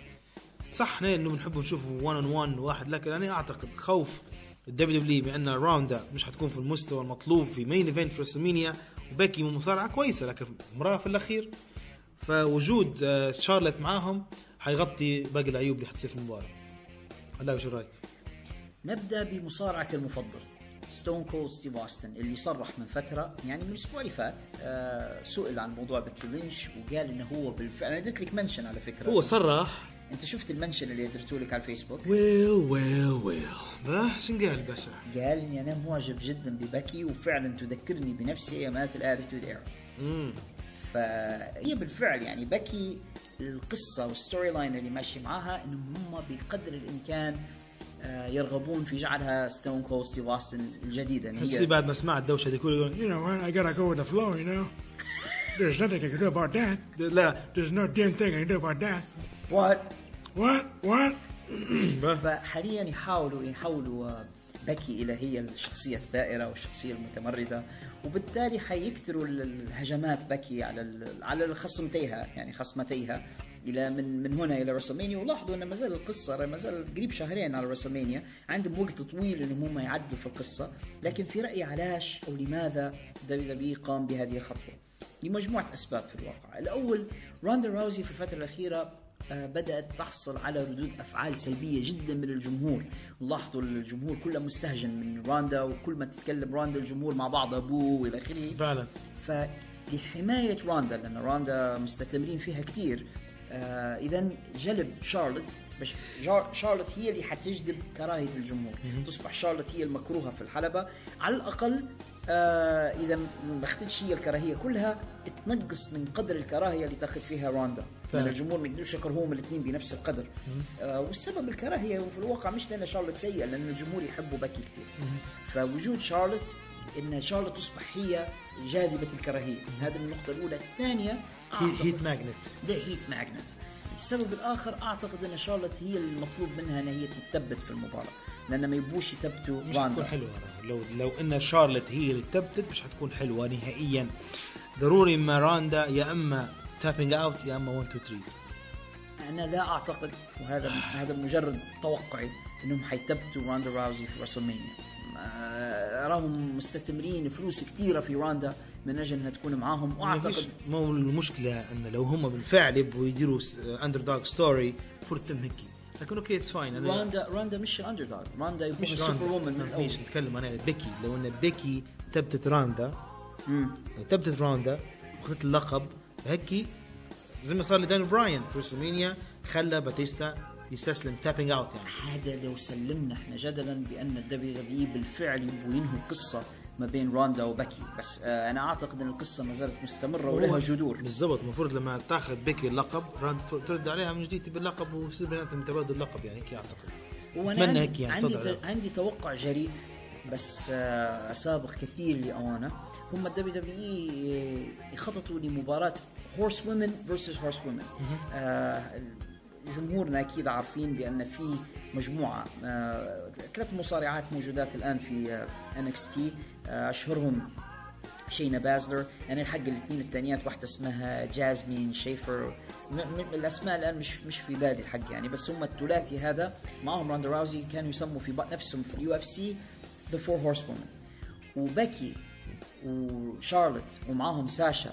صح إحنا إنه بنحب نشوف 1 on 1 واحد لكن أنا أعتقد خوف ال WW بأن راندا مش حتكون في المستوى المطلوب في main event في رسلمانيا وبيكي مصارعة كويسة لكن امراه في الأخير. فوجود آه، شارلوت معاهم حيغطي باقي العيوب اللي حتصير في المباراة. الله شو رأيك؟ نبدأ بمصارعك المفضل. ستون كولد ستيف اوستن اللي صرح من فترة يعني من الأسبوع اللي فات آه سئل عن موضوع بكي لينش وقال إنه هو بالفعل أنا اديت لك mention على فكرة. هو صرح. أنت شفت ال mention اللي اديته لك على الفيسبوك؟ Well well well. شن قال باشا؟ قال إني أنا معجب جدا ببكي وفعلا تذكرني بنفسي ايامات ال Attitude Era فهي بالفعل يعني بكي القصة وال story line اللي ماشي معاها انهم هم بقدر الإمكان يرغبون في جعلها ستون كولد ستيف اوستن الجديدة يعني هي بعد ما سمع الدوشة دي كلها يقول You know what? I gotta go with the flow, you know? There's nothing I can do about that. لا There's no damn thing I can do about that. What? What? What? فحاليا يحاولوا يحولوا آه، بكي إلى هي الشخصية الثائرة والشخصية المتمردة وبالتالي حيكثروا ال- الهجمات بكي على ال- على خصمتيها يعني خصمتيها إلى من من هنا إلى WrestleMania ولاحظوا إن ما زال القصة ما زال قريب شهرين على WrestleMania عندهم وقت طويل إنهم هم يعدوا في القصة. لكن في رأيي علاش أو لماذا WWE قام بهذه الخطوة؟ لمجموعة أسباب في الواقع. الأول راندا راوزي في الفترة الأخيرة آه، بدأت تحصل على ردود أفعال سلبية جدا من الجمهور. لاحظوا الجمهور كله مستهجن من راندا وكل ما تتكلم راندا الجمهور مع بعض أبوه وإلى آخره. فعلا. فلحماية راندا لأن راندا مستثمرين فيها كتير آه إذا جلب شارلوت جار- شارلوت هي اللي حتجذب كراهية الجمهور. تصبح شارلوت هي المكروهة في الحلبة. على الأقل آه إذا ما أخذتش هي الكراهية كلها تنقص من قدر الكراهية اللي تاخذ فيها راندا فعلا. الجمهور ما يقدروش يكرهوهم الاثنين بنفس القدر. آه والسبب الكراهية في الواقع مش لأن شارلوت سيئة لأن الجمهور يحبوا باكي كتير. فوجود شارلوت إن شارلوت تصبح هي جاذبة الكراهية. هذه النقطة الأولى. الثانية heat magnet the heat magnet السبب الآخر أعتقد إن شارلوت هي المطلوب منها إن هي تثبت في المباراة. لأن ما يبوش يثبتوا مش حتكون راندا حلوة لو لو إن شارلت هي اللي تبتت مش حتكون حلوة نهائيا. ضروري إما راندا يا إما tapping out يا إما 1 2 3 أنا لا أعتقد وهذا هذا مجرد توقعي إنهم حيثبتوا راندا راوزي في WrestleMania ما- اراهم مستثمرين فلوس كثيره في راندا من أجل انها تكون معاهم. ما وأعتقد مو المشكلة أن لو هم بالفعل يبغوا يديروا underdog story فرتم هيك لكن okay it's fine أنا راندا راندا مش ال underdog راندا يبغى مش ال superwoman من الأول. مش نتكلم أنا بيكي لو أن بيكي تبتت راندا لو تبتت راندا واخذت اللقب هيك زي ما صار لداني براين في WrestleMania خلى باتيستا يستسلم tapping out يعني. هذا لو سلمنا إحنا جدلا بأن ال WWE بالفعل يبغوا ينهوا القصة ما بين راندا وبيكي. بس آه أنا أعتقد إن القصة ما زالت مستمرة ولها جذور. بالضبط المفروض لما تاخذ بيكي اللقب راندا ترد عليها من جديد باللقب ويصير بيناتهم تبادل لقب يعني هيك أعتقد. وأنا أتمنى عندي, هيك يعني عندي, ت- عندي توقع جريء بس آه سابق كثير لاوانه هم ال WWE يخططوا لمباراة horsewomen versus horsewomen جمهورنا أكيد عارفين بأن في مجموعة آه ثلاث مصارعات موجودات الآن في NXT أشهرهم شينا بازلر. أنا الحق الاثنين الثانيات واحدة اسمها جازمين شيفر. م- م- الأسماء الآن مش مش في بالي الحق يعني بس هم الثلاثي هذا معهم راندا راوزي كانوا يسموا في نفسهم في ال UFC the four horsewomen وبيكي وشارلوت ومعاهم ساشا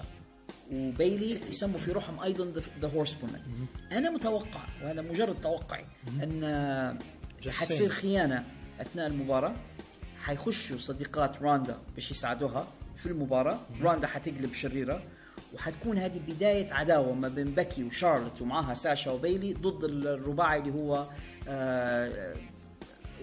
وبيلي يسموا في روحهم أيضا the horsewomen أنا متوقع وهذا مجرد توقعي أن آه، حتصير خيانة أثناء المباراة. حيخشوا صديقات راندا باش يساعدوها في المباراة. راندا حتقلب شريرة وحتكون هذه بداية عداوة ما بين بكي وشارلوت ومعاها ساشا وبيلي ضد الرباعي اللي هو آه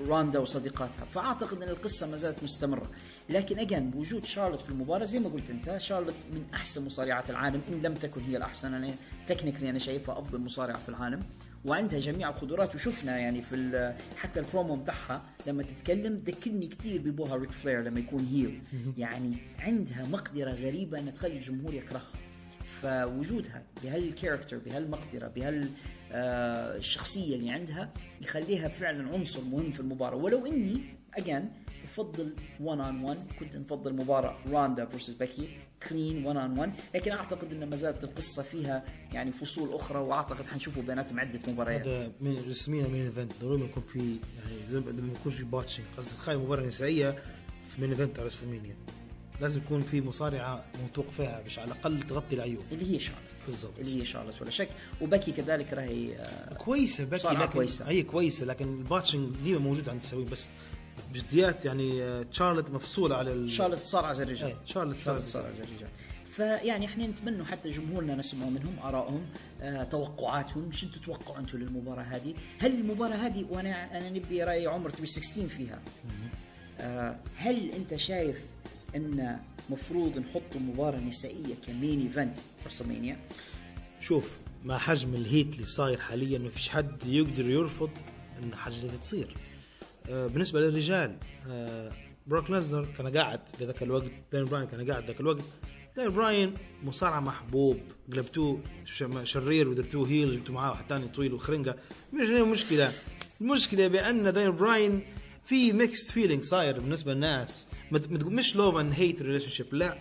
راندا وصديقاتها. فأعتقد أن القصة ما زالت مستمرة. لكن again بوجود شارلوت في المباراة زي ما قلت أنت شارلوت من أحسن مصارعات العالم إن لم تكن هي الأحسن أنا technically أنا شايفها أفضل مصارعة في العالم. وعندها جميع القدرات وشفنا يعني في حتى البرومو بتاعها لما تتكلم ذكرني كثير ببوها ريك فلير لما يكون heel يعني عندها مقدرة غريبة انها تخلي الجمهور يكرهها. فوجودها بهال character بهالمقدره بهالشخصيه اللي عندها يخليها فعلا عنصر مهم في المباراة. ولو إني again بفضل 1 on 1 كنت نفضل مباراة راندا versus بيكي clean 1 on 1 لكن أعتقد إن ما زالت القصة فيها يعني فصول أخرى وأعتقد حنشوفوا بيناتهم عدة مباريات. هذا من رسميا main event ضروري يكون في يعني لما لما يكون في botching قصدي تخيل مباراة نسائية في main event على WrestleMania. لازم يكون في مصارعة موثوق فيها باش على الأقل تغطي العيوب. اللي هي شارلوت بالضبط. اللي هي شارلوت ولا شك. وبكي كذلك راهي آه، كويسة بكي لكن كويسة. هي كويسة لكن ال botching ديما موجود عند التسويق بس بجديات يعني آه، شارلوت مفصولة على ال... شارلوت صارعه زي الرجال شارلوت صارعة صارعه زي الرجال فيعني إحنا نتمنى حتى جمهورنا نسمع منهم آرائهم آه، توقعاتهم. شو تتوقعوا أنتم للمباراة هذه؟ هل المباراة هذه وأنا أنا نبي رأي عمر تبي 16 فيها. آه، هل أنت شايف إن مفروض نحط مباراة نسائية ك main event WrestleMania؟ شوف مع حجم ال heat اللي صاير حاليا ما فيش حد يقدر يرفض إن حاجة زي تصير. بالنسبة للرجال آه، بروك ليزنر كان قاعد بذاك الوقت داين براين كان قاعد ذاك الوقت. داين براين مصارع محبوب قلبتوه شرير ودرتوه heel جبتوا معاه واحد ثاني طويل وخرنقة. مش هي المشكلة بأن داين براين في mixed feeling صاير بالنسبة للناس. مش love and hate relationship لا.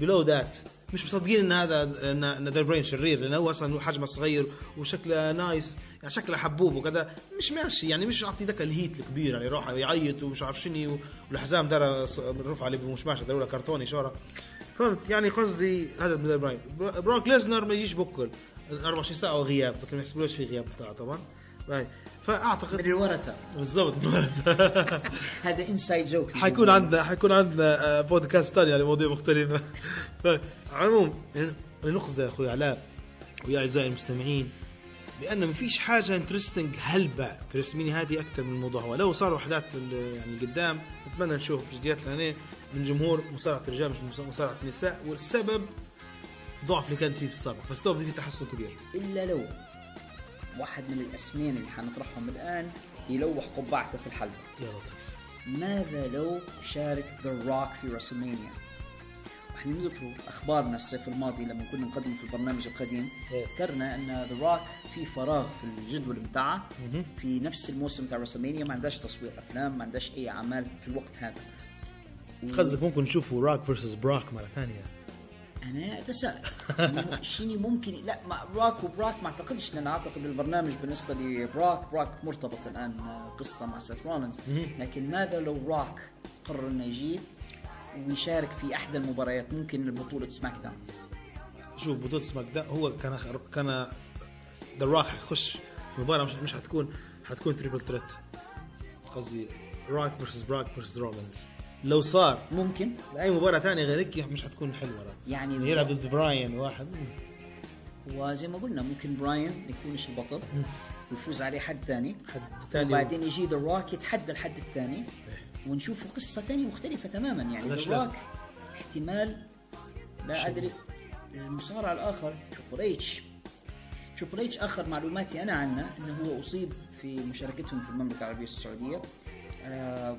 بلو ذات مش مصدقين إن هذا إن داين براين شرير لأنه هو أصلا حجمه صغير وشكله نايس يعني شكله حبوب وكذا. مش ماشي يعني مش يعطي ذاك الهيت الكبير يعني يروح يعيط ومش عارف شنو والحزام دار رفع عليه مش ماشي له كرتوني شورى فهمت؟ يعني قصدي هذا داين براين برو- بروك ليزنر ما يجيش بكل. 24 ساعة وغياب لكن ما يحسبولوش في غياب بتاعه طبعا. باي. فأعتقد من الورثة. بالضبط. هذا inside joke حيكون عندنا حيكون عندنا آه، بودكاست ثاني على مواضيع مختلفة طيب على العموم يعني نقصد يا أخوي علاء ويا أعزائي المستمعين بأن ما فيش حاجة interesting هلبة في WrestleMania هذه أكثر من الموضوع. هو لو صاروا احداث ال- يعني قدام نتمنى نشوف جديات لنا من جمهور مصارعة الرجال مش مص- مصارعة النساء والسبب ضعف اللي كانت فيه في السابق بس تو في تحسن كبير. إلا لو واحد من الأسمين اللي حنطرحهم الآن يلوح قبعته في الحلبة. يا لطيف. ماذا لو شارك ذا روك في رسلمانيا إحنا نذكروا أخبارنا الصيف الماضي لما كنا نقدم في البرنامج القديم. إيه. ذكرنا أن ذا روك في فراغ في الجدول بتاعه في نفس الموسم بتاع رسلمانيا ما عندهاش تصوير أفلام ما عندهاش أي أعمال في الوقت هذا. قصدك ممكن نشوفوا روك versus براك مرة ثانية. أنا أتساءل. مم- شيني ممكن لا مع براك وبراك ما أعتقدش لأن أعتقد البرنامج بالنسبة لبراك براك مرتبط الآن قصته مع سيث رولينز. لكن ماذا لو روك قرر إنه يجي ويشارك في احدى المباريات ممكن بطوله سماك داون شوف بطولة سماك داون هو كان كان ذا روك حيخش في مباراة مش مش حتكون حتكون triple threat قصدي روك versus براك versus رولينز لو صار ممكن اي مباراة ثانية غير هيك مش حتكون حلوة يعني يلعب ضد براين واحد. وزي ما قلنا ممكن براين يكونش البطل ويفوز عليه حد ثاني حد تاني وبعدين يجي ذا روك يتحدى الحد الثاني ونشوف قصة ثانية مختلفة تماما. يعني ذا روك احتمال لا أدري. المصارع الآخر تريبل اتش تريبل اتش آخر معلوماتي أنا عنه إنه هو أصيب في مشاركتهم في المملكة العربية السعودية. آه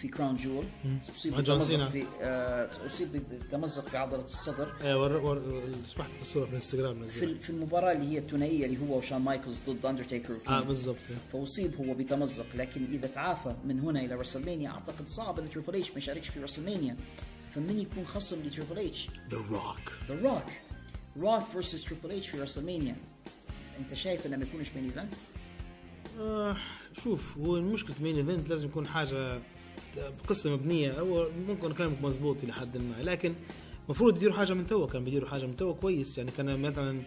في كراون جول أصيب بتمزق. في آه أصيب بتمزق في عضلة الصدر. إيه ور ور سمحت الصورة في الانستغرام في في المباراة اللي هي الثنائية اللي هو وشان مايكلز ضد أندرتيكر. آه بالضبط. فأصيب هو بتمزق لكن إذا تعافى من هنا إلى رسلمانيا أعتقد صعب إن تريبل إتش ما يشاركش في رسلمانيا. فمن يكون خصم لتريبل إتش؟ ذا روك ذا روك روك versus تريبل اتش في رسلمانيا. أنت شايف إنه ما يكونش main event؟ آه شوف هو المشكلة main event لازم يكون حاجة قصة مبنية هو ممكن كلامك مزبوط إلى حد ما لكن المفروض يديروا حاجة من توا كان بيديروا حاجة من توا كويس. يعني كان مثلا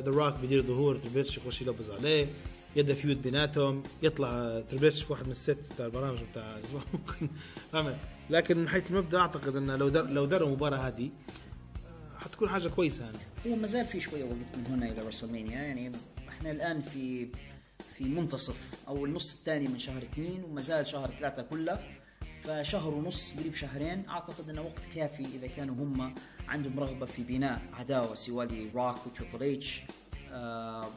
ذا روك بيدير ظهور تريبل إتش يخش يلبز عليه يبدا feud بيناتهم يطلع تريبل إتش في واحد من الست بتاع البرامج بتاع ممكن لكن من حيث المبدأ أعتقد إنه لو در لو دروا المباراه هذه آه، حتكون حاجة كويسة يعني. هو ما زال في شوية وقت من هنا إلى رسلمانيا يعني إحنا الآن في في منتصف أو النص الثاني من شهر اثنين وما زال شهر ثلاثة كله. فشهر ونص قريب شهرين أعتقد أنه وقت كافي إذا كانوا هم عندهم رغبة في بناء عداوة سواء لروك وتريبل إتش آه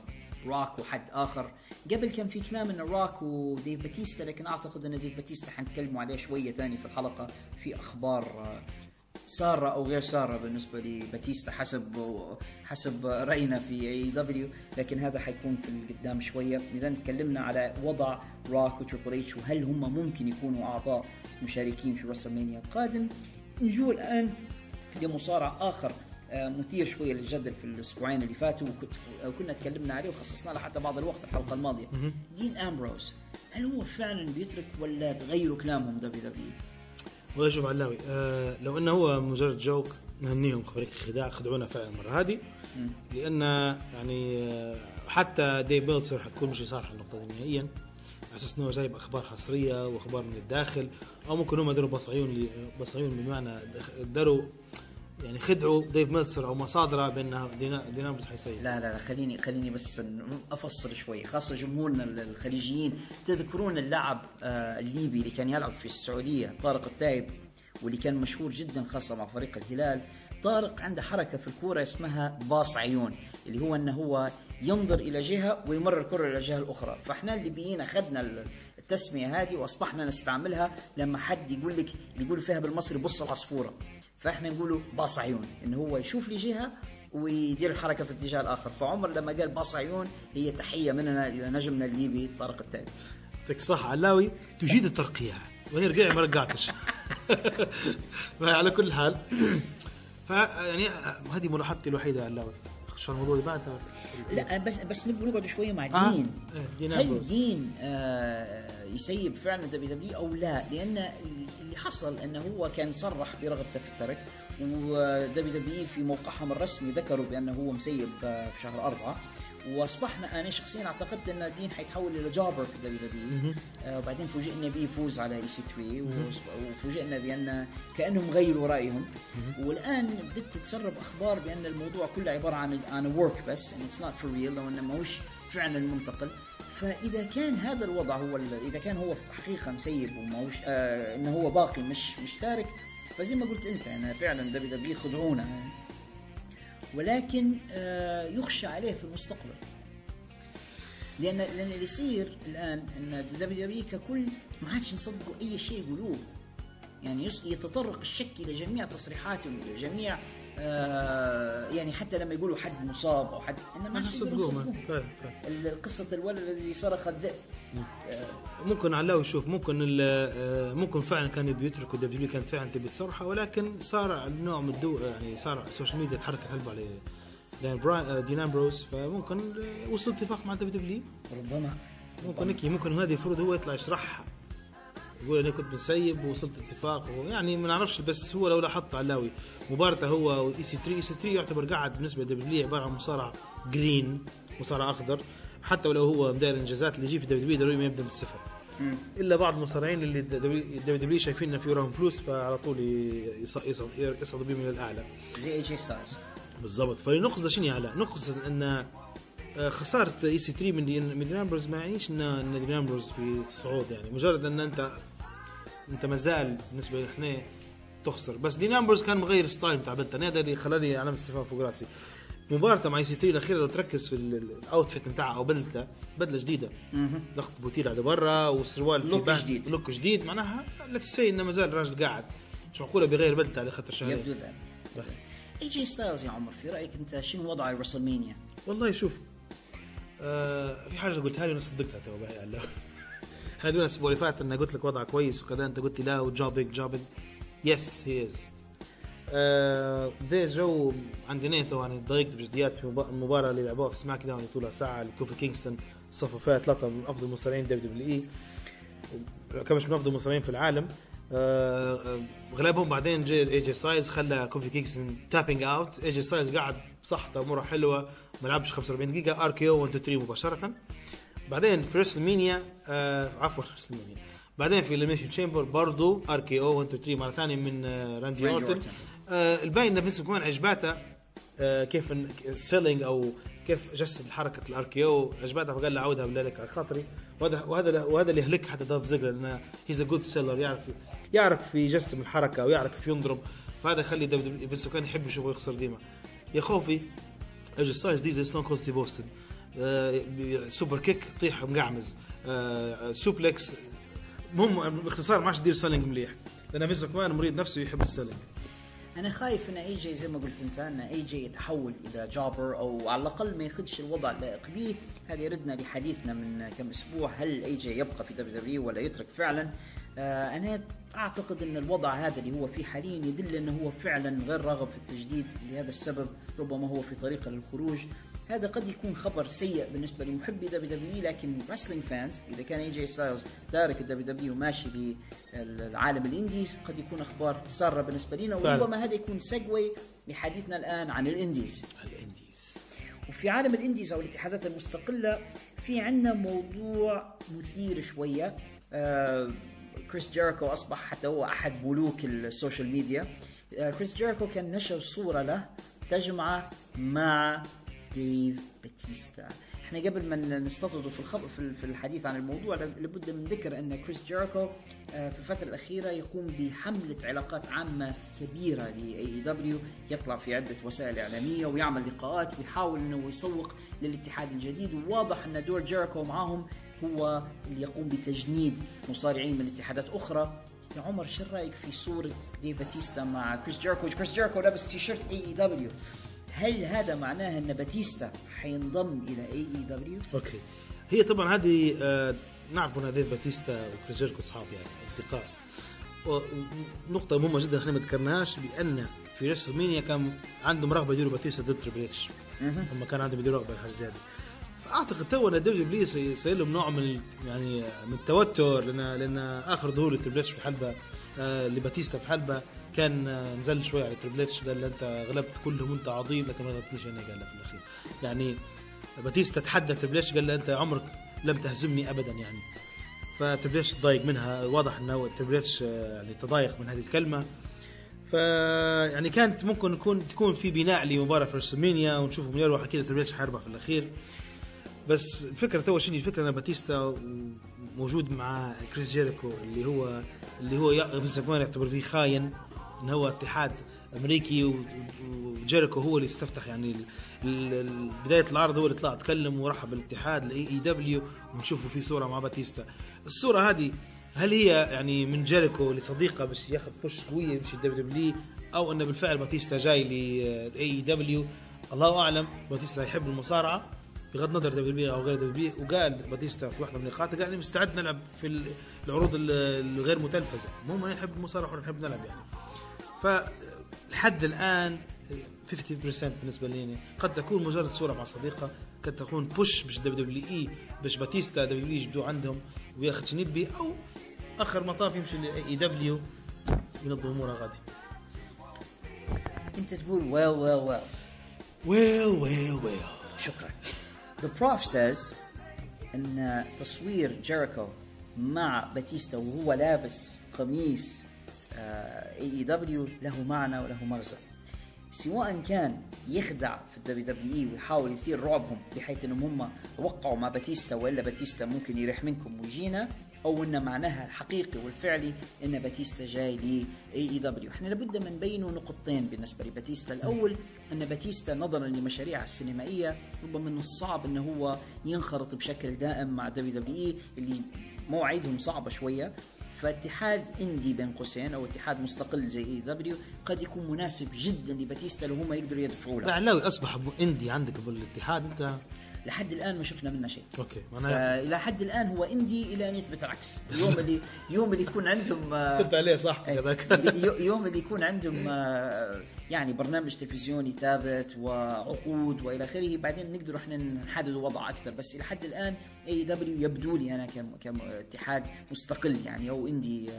روك وحد آخر. قبل كان في كلام إن روك وديف باتيستا لكن أعتقد أن ديف باتيستا حنتكلموا عليه شوية ثاني في الحلقة في أخبار آه سارة أو غير سارة بالنسبة لباتيستا حسب حسب رأينا في AEW لكن هذا حيكون في القدام شوية. إذا تكلمنا على وضع روك وتريبل اتش وهل هم ممكن يكونوا أعضاء مشاركين في رسلمانيا القادم؟ نجو الآن لمصارع آخر آه، مثير شوية للجدل في الأسبوعين اللي فاتوا وكنت وكنا تكلمنا عليه وخصصنا له حتى بعض الوقت الحلقة الماضية. دين امبروز هل هو فعلا بيترك ولا تغيروا كلامهم دبليو دبليو والله شوف علاوي آه لو إنه هو مجرد جوك نهنيهم خبريك خداع خدعونا فعلا المرة هذه. لأن يعني آه حتى دي بيلسر حتكون مش صالحه النقطة دي نهائيا على أساس إنه جايب أخبار حصرية وأخبار من الداخل أو ممكن هم داروا بص عيون لي- بص عيون بمعنى داروا يعني خدعوا ديف ميلسر أو مصادره بأن دينا ديناموس حيسيء لا لا لا خليني خليني بس أفصل شوي. خاصة جمهورنا ال- الخليجيين. تذكرون اللاعب آه، الليبي اللي كان يلعب في السعودية طارق التايب واللي كان مشهور جدا خاصة مع فريق الهلال. طارق عنده حركة في الكورة اسمها باص عيون اللي هو إنه هو ينظر إلى جهة ويمرر الكرة إلى الجهه الأخرى. فإحنا الليبيين أخذنا ال- التسمية هذه وأصبحنا نستعملها لما حد يقول لك يقول فيها بالمصري بص العصفورة. فاحنا نقولوا باص عيون إنه هو يشوف لي جهة ويدير الحركة في الاتجاه الآخر. فعمر لما قال بص عيون هي تحية مننا إلى نجمنا الليبي طارق التايب يعطيك صح علاوي تجيد الترقيع وأنا رجع ما رجعتش على كل حال. ف يعني هذه ملاحظتي الوحيدة علاوي. على الموضوع اللي بعده. لا بس بس نبغى نقعد شوية مع آه. إيه، دين هل أمبروز. دين آه يسيب فعلا دبليو دبليو أو لا لأن اللي حصل أنه هو كان صرح برغبته في الترك ودبليو دبليو في موقعهم الرسمي ذكروا بأنه هو مسيب آه، في شهر أربعة. وأصبحنا أنا شخصيا اعتقدت أن دين حيتحول إلى jobber في دبليو دبليو آه وبعدين فوجئنا به يفوز على EC3 وفوجئنا بأن كأنهم غيروا رأيهم. والآن بدت تتسرب أخبار بأن الموضوع كله عبارة عن عن work بس ان it's not for real لو إنه ماهوش فعلا منتقل. فإذا كان هذا الوضع هو إذا كان هو في مسيب وماهوش آه إنه هو باقي مش مش تارك فزي ما قلت أنت أنا فعلا دبليو دبليو خدعونا. ولكن آه يخشى عليه في المستقبل لأن لأن اللي يصير الآن إن دبليو دبليو ككل ما عادش نصدقوا أي شيء يقولوه يعني يتطرق الشك إلى جميع تصريحاتهم إلى جميع آه يعني حتى لما يقولوا حد مصاب أو حد إنما يصدقوه. فاهم ال- قصة الولد الذي صرخ الذئب. ممكن علاوي شوف ممكن آه، ممكن فعلا كانوا بيتركوا دبليو كانت فعلا تبي تصرحه ولكن صار نوع من الدو يعني صار ال social media تحركت قلبه على دين برا... آه، دين امبروز فممكن آه، وصلوا اتفاق مع دبليو ربما. ممكن هيك ممكن هذه المفروض هو يطلع يشرحها. يقول أنا كنت مسيب ووصلت اتفاق يعني ما نعرفش بس هو لو لاحظت علاوي مباراته هو واي سي 3 اي سي 3 يعتبر قاعد بالنسبة لدبليو عبارة عن مصارع green مصارع أخضر حتى ولو هو مداير إنجازات اللي يجي في W ضروري ما يبدأ من الصفر إلا بعض المصارعين اللي WW شايفين انه في وراهم فلوس فعلى طول يص- يصعد يصعدوا بهم إلى الأعلى. زي اي جي ستايلز بالضبط. فنقصد شنو يا علاء؟ نقصد إن آه، خسارة EC3 من دين من دين امبروز ما يعنيش إن إن دين امبروز في الصعود يعني. مجرد إن أنت انت مازال بالنسبة لي إحنا تخسر. بس دين أمبروز كان مغير style بتاع أنا هذا اللي خلاني علامه استفهام فوق راسي. مباراته مع EC3 الأخيرة لو تركز في ال- ال- ال outfit بتاعها أو بدلته بدلة جديدة. ضغط بوتيل على برا والسروال look جديد. look جديد. معناها لا تسي انه مازال الراجل قاعد. مش معقوله بيغير بدلته على خاطر شهرين. يبدو ذلك. إي جي ستايلز يا عمر في رأيك أنت شنو وضع ال WrestleMania؟ والله شوف آه في حاجة قلتها لي وأنا صدقتها تو إحنا دونا فات أنا قلت لك وضع كويس وكذا أنت قلت لي لا و jobber jobber yes he is the job عندنا تو يعني ضايقت بجديات في مبا- المباراه اللي لعبوها في SmackDown طولها ساعه لكوفي كينغستون صفوا فيها ثلاثة من أفضل المصارعين WWE كمش من أفضل المصارعين في العالم. آه، آه، اغلبهم بعدين جاي اي جي ستايلز خلى كوفي كينغستون tapping out اي جي ستايلز قعد بصحته اموره حلوة ما لعبش 45 دقيقة. RKO 1 2 3 مباشرة. بعدين في WrestleMania آه عفوا WrestleMania بعدين في Elimination Chamber برضو RKO 1 2 3 مرة ثانية من آه راندي أورتن. آه الباين فينس كمان عجباته آه، كيف ال selling أو كيف جسد حركة ال RKO عجبتها فقال له عودها بالله لك على خاطري. وهذا وهذا وهذا اللي يهلك حتى داف زيجلر لأنه he's a good seller يعرف يعرف يجسم الحركة ويعرف كيف ينضرب. فهذا يخلي فينس كان يحب يشوفه يخسر ديما. يا خوفي أجي ستايلز دي زي ستون كولد أوستن superkick طيح مقعمز آه، suplex. مهم باختصار ما عادش يدير selling مليح. لأن فينس كمان مريض نفسه يحب ال selling أنا خايف إن اي جي زي ما قلت أنت إن اي جي يتحول إلى jobber أو على الأقل ما ياخذش الوضع اللائق به هذا يردنا لحديثنا من كم أسبوع هل اي جي يبقى في WW ولا يترك فعلا؟ آه أنا أعتقد إن الوضع هذا اللي هو فيه حاليا يدل إنه هو فعلا غير راغب في التجديد. لهذا السبب ربما هو في طريقة للخروج. هذا قد يكون خبر سيء بالنسبة لمحبي WW لكن wrestling fans إذا كان اي جي ستايلز تارك ال WW وماشي بالعالم ال indies قد يكون أخبار سارة بالنسبة لنا. وربما هذا يكون segue لحديثنا الآن عن ال indies. ال indies. وفي عالم ال indies أو الاتحادات المستقلة في عندنا موضوع مثير شوية. آه كريس جيريكو أصبح حتى هو أحد ملوك ال social media. آه كريس جيريكو كان نشر صورة له تجمعه مع ديف باتيستا. إحنا قبل ما نستطرد في الخبر في الحديث عن الموضوع لابد من ذكر أن كريس جيريكو آه، في الفترة الأخيرة يقوم بحملة علاقات عامة كبيرة ل AEW يطلع في عدة وسائل إعلامية ويعمل لقاءات ويحاول إنه يسوق للاتحاد الجديد. وواضح أن دور جيريكو معاهم هو اللي يقوم بتجنيد مصارعين من اتحادات أخرى. يا عمر شو رأيك في صورة ديف باتيستا مع كريس جيريكو؟ كريس جيريكو لابس تيشيرت AEW هل هذا معناه أن باتيستا حينضم إلى AEW؟ okay. هي طبعا هذه آه نعرف أن ديف باتيستا وكريس جيريكو أصحاب يعني أصدقاء. و- نقطة مهمة جدا إحنا ما ذكرناهاش بأن في WrestleMania كان عندهم رغبة يديروا باتيستا ضد تريبل إتش. هم كان عندهم يديروا رغبة الحاجة زيادة. فأعتقد تو أن WW سي- صاير لهم نوع من يعني من التوتر لأن لأن آخر ظهور لتريبل إتش في حلبة آه لباتيستا في حلبة. كان نزل شوي على تريبل اتش قال له أنت غلبت كلهم وانت عظيم لكن ما غلبتنيش أنا قال له في الأخير. يعني باتيستا تحدى تريبل اتش قال له أنت عمرك لم تهزمني ابدا يعني. فتريبل اتش تضايق منها واضح إنه تريبل اتش آه، يعني تضايق من هذه الكلمة. ف يعني كانت ممكن يكون تكون في بناء لمباراة في WrestleMania ونشوف مليار واحد كذا تريبل اتش حيربح في الأخير. بس الفكرة تو شنو الفكرة؟ إن باتيستا موجود مع كريس جيريكو اللي هو اللي هو فينس يعتبر فيه خاين. إن هو اتحاد أمريكي وجيريكو هو اللي استفتح يعني بداية العرض هو اللي طلع تكلم ورحب بالاتحاد ال AEW ونشوفه في صورة مع باتيستا. الصورة هذه هل هي يعني من جيريكو لصديقة باش ياخذ push قوية يمشي ال WW أو انه بالفعل باتيستا جاي لل AEW الله أعلم. باتيستا يحب المصارعة بغض النظر دبليو بي أو غير دبليو وقال باتيستا في واحدة من اللقاءات قال إني مستعد نلعب في ال- العروض ال- الغير متلفزة. المهم أنا نحب المصارعة ونحب نلعب يعني. فلحد الآن 50% بالنسبة لي قد تكون مجرد صورة مع صديقة قد تكون بوش باش دبليو دبليو إي باش باتيستا WW يجبدوه عندهم وياخذ شنيد أو آخر مطاف يمشي ل AEW ينظم اموره غادي. أنت تقول well well well well well well شكرا. The Prof says إن تصوير جيريكو مع باتيستا وهو لابس قميص AEW له معنى وله مغزى. سواء كان يخدع في ال WWE ويحاول يثير رعبهم بحيث إنهم هم وقعوا مع باتيستا وإلا باتيستا ممكن يريح منكم ويجينا أو إن معناها الحقيقي والفعلي إن باتيستا جاي ل AEW إحنا لابد من نبينوا نقطتين بالنسبة لباتيستا. الأول إن باتيستا نظرا لمشاريعه السينمائية ربما من الصعب إنه هو ينخرط بشكل دائم مع WWE اللي مواعيدهم صعبة شوية. فاتحاد indie بين قوسين أو اتحاد مستقل زي AEW قد يكون مناسب جدا لباتيستا لو هم يقدروا يدفعوا له. العلاوي أصبح indie عندك بالاتحاد أنت؟ لحد الآن ما شفنا منه شيء. okay فإلى حد الآن هو indie إلى أن يثبت العكس. اليوم اللي يوم اللي يكون عندهم آه، كنت عليه صح أي. هذاك. يو- يوم اللي يكون عندهم آه، يعني برنامج تلفزيوني ثابت وعقود وإلى آخره بعدين نقدر إحنا نحدد الوضع أكثر. بس إلى حد الآن AEW يبدو لي أنا كم كاتحاد مستقل يعني أو indie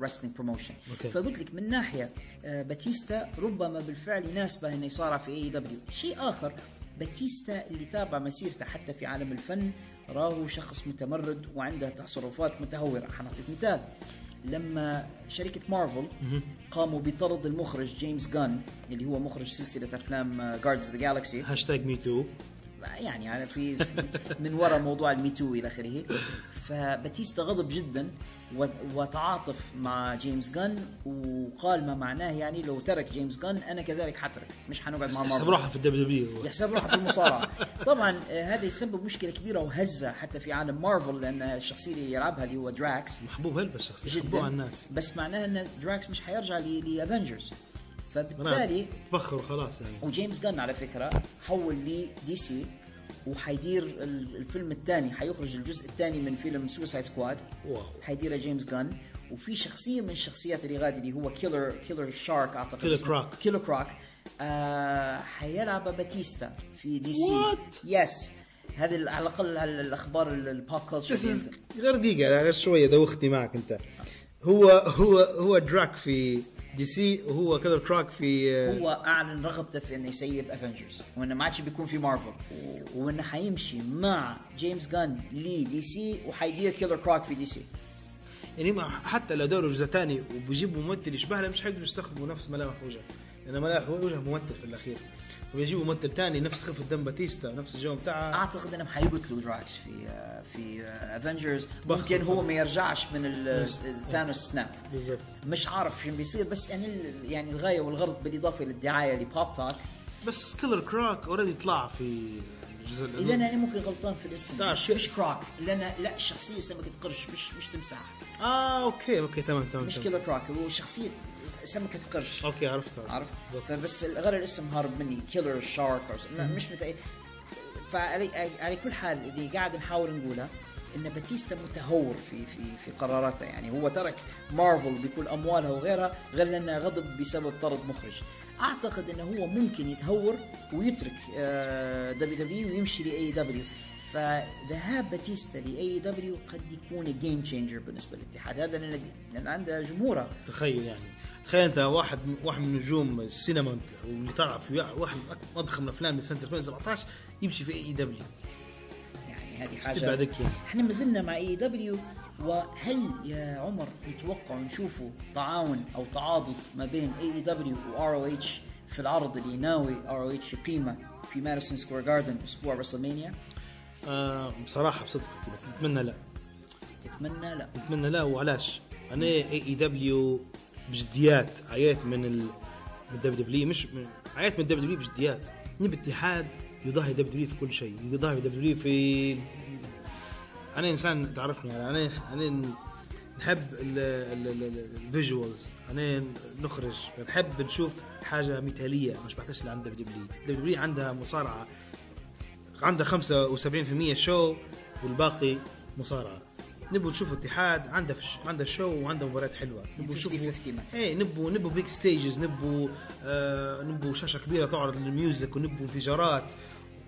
wrestling promotion. فقلت لك من ناحية آه، باتيستا ربما بالفعل يناسبه إنه يصارع في AEW شيء آخر باتيستا اللي تابع مسيرته حتى في عالم الفن راه شخص متمرد وعنده تصرفات متهورة. حنعطيك مثال. لما شركة مارفل قاموا بطرد المخرج جيمس جان اللي هو مخرج سلسلة أفلام Guardians of the Galaxy hashtag Me Too يعني يعني في في- من وراء موضوع ال Me Too إلى آخره. فباتيستا غضب جدا وتعاطف مع جيمس جان وقال ما معناه يعني لو ترك جيمس جان أنا كذلك حترك مش حنقعد مع يحسب روحه في ال WW يحسب روحه في المصارعة. طبعا آه، هذا يسبب مشكلة كبيرة وهزة حتى في عالم مارفل لأن الشخصية اللي يلعبها اللي هو دراكس. محبوب هلبة الشخصية محبوب على الناس. بس معناها إن دراكس مش حيرجع ل Avengers فبالتالي بخر وخلاص يعني. وجيمس جان على فكرة حول لي DC وحيدير ال- الفيلم الثاني حيخرج الجزء الثاني من فيلم Suicide Squad واو. حيديرها جيمس جان وفي شخصية من الشخصيات اللي غادي اللي هو Killer Killer Shark أعتقد Killer. Croc. Killer Croc آه حيلعب باتيستا في DC What؟ yes هذه على الأقل ال- الأخبار ال- ال pop culture غير دقيقة غير شوية دوختي معك أنت هو هو هو دراك في DC وهو كذا Croc في آه، هو أعلن رغبته في إنه يسيب Avengers وإنه ما عادش بيكون في مارفل وإنه حيمشي مع جيمس جان ل DC وحيدير Killer Croc في DC يعني ما حتى لو دوروا جزء ثاني وبيجيبوا ممثل يشبه له مش حيقدروا يستخدموا نفس ملامح وجهه. لأن ملامح وجهه ممثل في الأخير. وبيجيبوا ممثل ثاني نفس خفة دم باتيستا نفس الجو بتاعه. أعتقد انهم حيقتلوا دراكس في في Avengers ممكن هو ما يرجعش من ال- ال Thanos snap بالضبط. مش عارف شو بيصير بس يعني يعني الغاية والغرض بالإضافة للدعاية ل Pop Talk بس Killer Croc already طلع في الجزء اذا. أنا ممكن غلطان في الاسم. طيب. مش, مش Croc لأن لا الشخصية سمكه قرش مش مش تمساح. آه okay okay تمام تمام مش. Killer Croc هو شخصية سمكه قرش okay عرفت عارف فبس غير الاسم هارب مني Killer Shark مش متأكد فعلى على كل حال اللي قاعد نحاول نقوله إن باتيستا متهور في في في قراراته. يعني هو ترك مارفل بكل أموالها وغيرها غير لأنه غضب بسبب طرد مخرج. أعتقد إنه هو ممكن يتهور ويترك WW ويمشي ل AEW فذهاب باتيستا ل AEW قد يكون game changer بالنسبة للاتحاد. هذا لأن لأن عنده جمهوره تخيل يعني. تخيل أنت واحد واحد من نجوم السينما واللي طلع في واحد من اضخم الافلام من سنه 2017 يمشي في AEW يعني هذه حاجة بعدك يعني. إحنا ما زلنا مع AEW وهل يا عمر نتوقع نشوفوا تعاون أو تعاضد ما بين اي دبليو وار أو اتش في العرض اللي ناوي ROH يقيمه في Madison Square Garden أسبوع رسلمانيا آه بصراحة بصدق. كده اتمنى لا. تتمنى لا. اتمنى لا وعلاش؟ أنا A AEW بجديات عيات من ال من ال WW مش من عيات من ال WW بجديات. نبي اتحاد يضاهي WW في كل شيء يضاهي WW في أنا إنسان تعرفني يعني أنا أنا نحب ال visuals أنا نخرج نحب نشوف حاجة مثالية مش بحتاج اللي عند WW WW عندها مصارعة عندها 75% show والباقي مصارعة نبغى نشوف اتحاد عنده فش... عنده show وعنده مباريات حلوة 50-50 مثلا. إيه نبغى نبغى big stages نبغى آه نبغى شاشة كبيرة تعرض لل music ونبغى انفجارات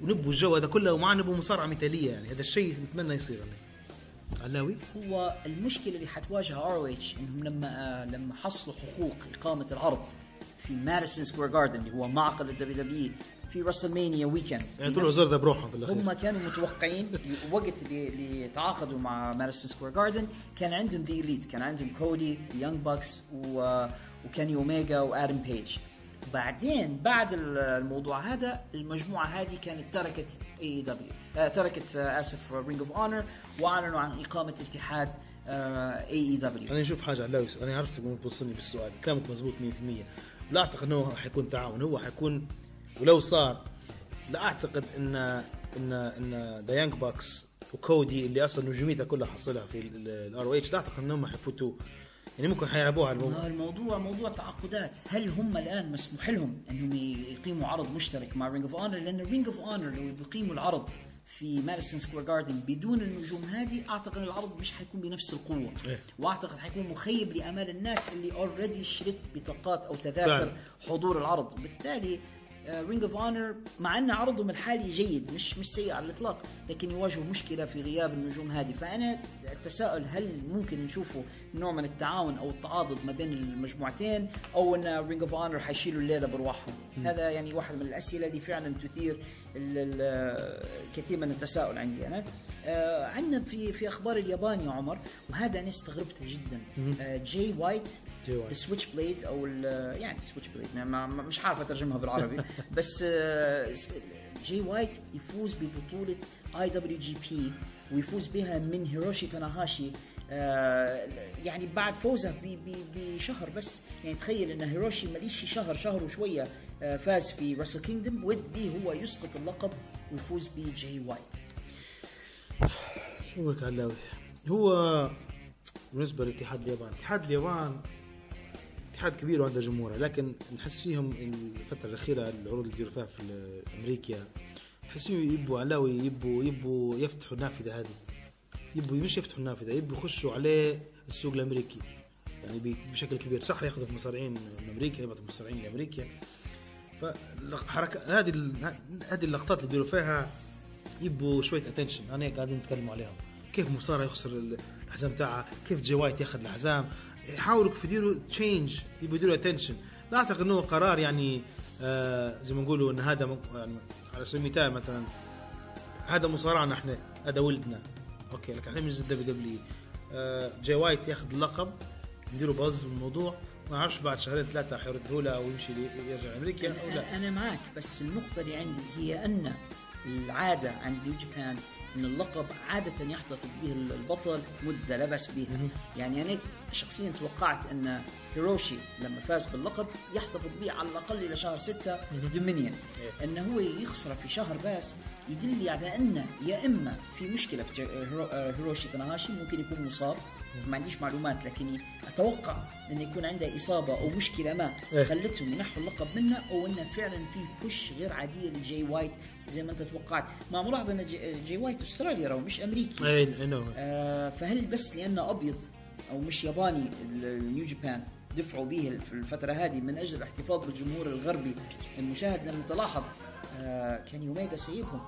ونبغى الجو هذا كله ومعاه نبغى مصارعة مثالية يعني هذا الشيء نتمنى يصير يعني. علاوي هو المشكلة اللي حتواجه ROH إنهم لما آه لما حصلوا حقوق إقامة العرض في Madison Square Garden اللي هو معقل ال WW في رسلمانيا weekend يعني طلعوا زرده بروحهم في الأخير. هم كانوا متوقعين وقت اللي, اللي تعاقدوا مع Madison Square Garden كان عندهم The Elite كان عندهم كودي Young Bucks و... وكيني اوميجا وآدم بيج بعدين بعد الموضوع هذا المجموعة هذه كانت تركت AEW آه تركت آه اسف Ring of Honor وأعلنوا عن إقامة اتحاد AEW أنا نشوف حاجة علاوي أنا عرفت انك توصلني بالسؤال. كلامك مزبوط 100% لا أعتقد إنه حيكون تعاون. هو حيكون ولو صار لا أعتقد إن إن إن ذا يانج باكس وكودي اللي أصلا نجوميته كلها حصلها في الار أو اتش لا أعتقد إنهم حيفوتوا يعني ممكن حيلعبوها الموضوع. الموضوع موضوع تعاقدات. هل هم الآن مسموح لهم إنهم يقيموا عرض مشترك مع رينج اوف اونر لأن رينج اوف اونر لو بيقيموا العرض في مارسون سكوير جاردن بدون النجوم هذه أعتقد العرض مش حيكون بنفس القوة. إيه. وأعتقد حيكون مخيب لأمال الناس اللي already شرت بطاقات أو تذاكر فعلا. حضور العرض. بالتالي رينج اوف اونر مع أن عرضهم الحالي جيد مش مش سيء على الإطلاق لكن يواجهوا مشكلة في غياب النجوم هذه فأنا التساؤل هل ممكن نشوفوا نوع من التعاون أو التعاضد ما بين المجموعتين أو أن رينج اوف اونر حيشيلوا الليلة برواحهم هذا يعني واحد من الأسئلة اللي فعلا تثير ال- ال- الكثير من التساؤل عندي أنا. آه عندنا في في أخبار اليابان يا عمر وهذا أنا استغربته جدا. آه جاي وايت. ال switchblade أو يعني switchblade ما- ما- مش عارف أترجمها بالعربي. بس آه، س- جاي وايت يفوز ببطولة اي دبليو جي بي ويفوز بها من هيروشي تاناهاشي. آه، يعني بعد فوزه بشهر بس. يعني تخيل إن هيروشي ماليش شهر شهر وشوية آه، فاز في راسل كينجدم وإذ به هو يسقط اللقب ويفوز بجاي وايت شو علاوي هو بالنسبة لاتحاد اليابان. اتحاد اليابان اتحاد كبير وعنده جمهوره لكن نحس فيهم الفترة الأخيرة العروض اللي بيديروا فيها في أمريكا نحس فيهم يبوا علاوي يبوا يبوا يفتحوا النافذة هذه. يبوا مش يفتحوا النافذة يبوا يخشوا عليه السوق الأمريكي. يعني بشكل كبير. صح ياخذوا في مصارعين من أمريكا يبعثوا مصارعين لأمريكا. فحركة هذه هذه اللقطات اللي يديروا فيها يبوا شوية attention أنا قاعدين نتكلم عليهم. كيف مصارع يخسر الحزام تاعه كيف جي وايت ياخذ الحزام يحاولوا كيف يديروا change يبوا يديروا attention لا أعتقد إنه قرار يعني آه زي ما نقولوا إن هذا يعني على سبيل المثال مثلا هذا مصارعنا إحنا هذا ولدنا. okay لكن إحنا مش الدبليو دبليو آه جاي وايت ياخذ اللقب نديروا buzz بالموضوع ما أعرفش بعد شهرين ثلاثة حيردوا له أو يمشي يرجع أمريكا أو لا. أنا- أنا معك بس النقطه اللي عندي هي أن العادة عند نيو جابان إن اللقب عادة يحتفظ به البطل مدة لا بأس بها. يعني أنا شخصيا توقعت إن هيروشي لما فاز باللقب يحتفظ به على الأقل إلى شهر ستة دومينيون إن هو يخسر في شهر بأس يدل على إن يا إما في مشكلة في هيرو- هيروشي تناهاشي ممكن يكون مصاب. ما عنديش معلومات لكني أتوقع انه يكون عنده إصابة أو مشكلة ما إيه. خلتهم ينحوا اللقب منه أو انه فعلا في push غير عادية لجاي وايت زي ما أنت توقعت. مع ملاحظه أن جي, جاي وايت استرالي راهو مش أمريكي. I know آه فهل بس لأنه أبيض أو مش ياباني ال- النيو جابان دفعوا به في الفترة هذه من أجل الاحتفاظ بالجمهور الغربي؟ المشاهد لما تلاحظ. آه كيني أوميجا سيبهم.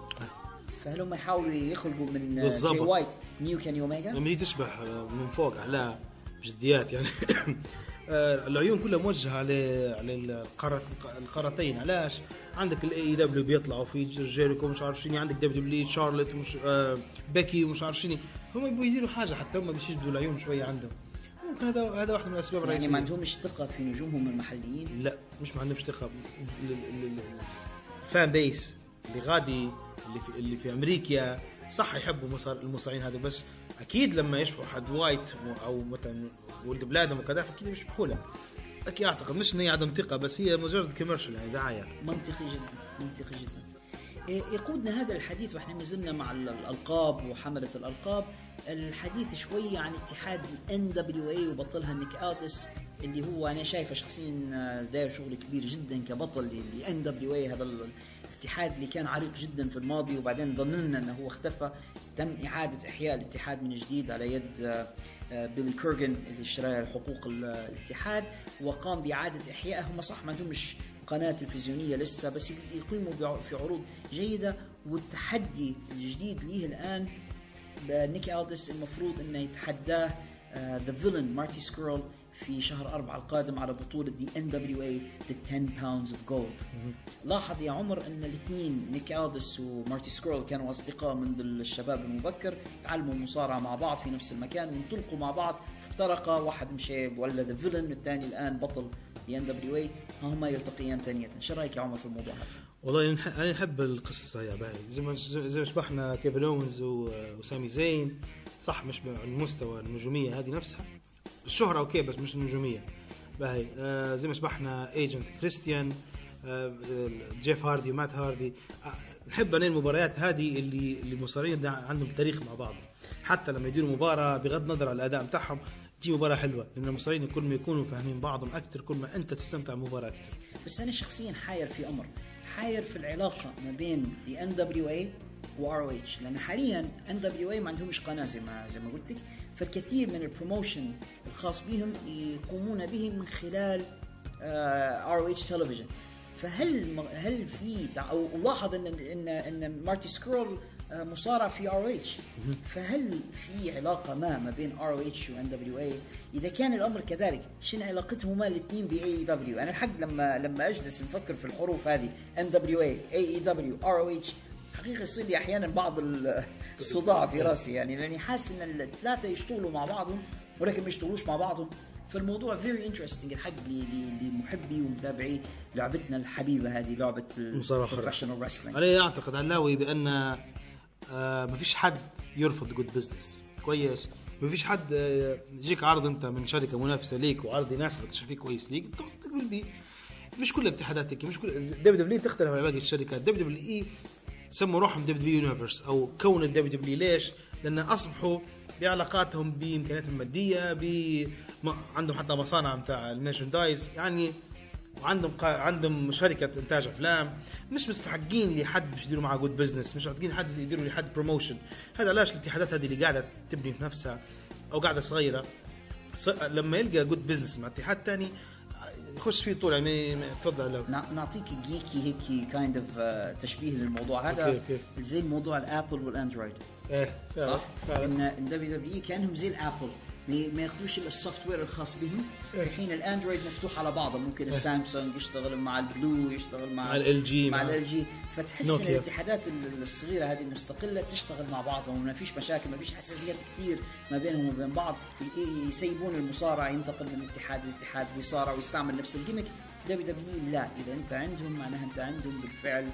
فهل هم يحاولوا يخلقوا من بالضبط. جاي وايت new كيني أوميجا؟ لما هي تشبح آه، من فوق على بجديات يعني. آه، العيون كلها موجهة على على القارة القارتين. علاش؟ عندك الاي اي دبليو بيطلعوا في جيريكو مش عارف شنو. عندك دبليو دبليو شارلوت ومش آه بيكي ومش عارف شنو. هم يبغوا يديروا حاجة حتى هم باش يجبدوا العيون شوية عندهم. ممكن هذا هذا واحد من الأسباب يعني الرئيسية. ما عندهمش ثقة في نجومهم المحليين؟ لا مش ما عندهمش ثقة. ال- ال- ال- ال fan base اللي غادي اللي في اللي في أمريكا. صح يحبوا مصار المصارعين هذا بس أكيد لما يشبحوا حد white أو مثلا ولد بلادهم وكذا أكيد يشبحوا له. لكن أعتقد مش ان هي عدم ثقة بس هي مجرد commercial يعني دعاية. منطقي جدا منطقي جدا. إيه، يقودنا هذا الحديث وإحنا ما زلنا مع ال- الألقاب وحملة الألقاب. الحديث شوية عن اتحاد الان دبليو اي وبطلها نيك ألدس اللي هو أنا شايفه شخصيا آه، داير شغل كبير جدا كبطل الان دبليو اي هذا الاتحاد اللي كان عريق جدا في الماضي وبعدين ظننا إنه هو اختفى تم إعادة إحياء الاتحاد من جديد على يد آه، آه، بيلي كورغان اللي اشترى حقوق ال- الاتحاد وقام بإعادة إحيائه. هم صح ما عندهمش قناة تلفزيونية لسه بس يقيموا في عروض جيدة. والتحدي الجديد ليه الآن؟ نيك ألدس المفروض أنه يتحداه ذا فيلن مارتي سكرول في شهر أربعة القادم على بطولة ان دبليو اي the 10 pounds of gold لاحظ يا عمر أن الاثنين نيك ألدس ومارتي سكرول كانوا أصدقاء منذ الشباب المبكر تعلموا المصارعة مع بعض في نفس المكان وانطلقوا مع بعض افترقا واحد مشي ولا ذا فيلن الثاني الآن بطل ان دبليو اي هما يلتقيان ثانية. شو رأيك يا عمر في الموضوع هذا؟ والله أنا نحب القصة يا باهي زي ما زي ما شبحنا كيفن اونز وسامي زين صح مش بالمستوى النجوميه هذه نفسها. الشهره okay بس مش النجومية. باهي آه زي ما شبحنا ايدج اند كريستيان آه جيف هاردي ومات هاردي آه نحب أنا المباريات هذه اللي اللي المصارعين ده عندهم تاريخ مع بعض. حتى لما يديروا مباراة بغض النظر عن الأداء بتاعهم تجي مباراة حلوة لأن المصارعين كل ما يكونوا فاهمين بعضهم أكثر كل ما أنت تستمتع بالمباراه أكثر بس أنا شخصيا حاير في أمر حاير في العلاقة ما بين the ان دبليو اي وار أو اتش لأن حاليا ان دبليو اي ما عندهمش قناة زي ما زي ما قلت لك. فالكثير من ال promotion الخاص بهم يقومون به من خلال ار أو اتش تلفزيون فهل هل في أو لاحظ إن إن إن مارتي سكرول آه، مصارع في ار أو اتش فهل في علاقة ما ما بين ار أو اتش وان دبليو اي إذا كان الأمر كذلك شنو علاقتهما الاثنين بي دبليو أنا الحق لما لما أجلس نفكر في الحروف هذه ان دبليو اي اي دبليو ار اتش حقيقة يصير لي أحيانا بعض ال- الصداع في رأسي يعني لأني حاسس إن الثلاثه يشتغلوا مع بعضهم ولكن ما يشتغلوش مع بعضهم. فالموضوع very interesting الحق لمحبي ومتابعي لعبتنا الحبيبة هذه لعبة. ال professional wrestling أنا أعتقد علاوي بأن آه ما فيش حد يرفض good business كويس. ما فيش حد آه، يجيك عرض أنت من شركة منافسة ليك وعرض يناسبك تشوف فيه كويس ليك. تقبل بيه مش كل الاتحادات هيك مش كل WWE تختلف عن باقي الشركات. WWE سموا روحهم WWE Universe أو كون ال WWE ليش؟ لأن أصبحوا بعلاقاتهم بامكانياتهم الماديه ب عندهم حتى مصانع بتاع ال merchandise. يعني وعندهم قا... عندهم شركة إنتاج أفلام. مش مستحقين لحد باش يديروا معاه good business مش مستحقين حد يديروا لحد promotion هذا علاش؟ الاتحادات هذه اللي قاعدة تبني في نفسها أو قاعدة صغيرة. لما يلقى good business مع اتحاد تاني يخش فيه طول يعني تفضل لو. نعطيك geeky هيك kind of تشبيه للموضوع. هذا okay، okay. زي موضوع الأبل والأندرويد. إيه فعلا، صح؟ فعلا. إن WWE كأنهم زي الأبل. ما ياخذوش الا ال software الخاص بهم. إيه. الحين الأندرويد مفتوح على بعضه. ممكن السامسونج يشتغل مع البلو يشتغل مع مع ال مع مع- LG فتحس ان. الاتحادات ال- الصغيرة هذه المستقله تشتغل مع بعضها وما فيش مشاكل ما فيش حساسيات كثير ما بينهم وبين بعض. يسيبون المصارع ينتقل من اتحاد لاتحاد ويصارع ويستعمل نفس الجيمك دبليو دبليو لا إذا أنت عندهم معناها أنت عندهم بالفعل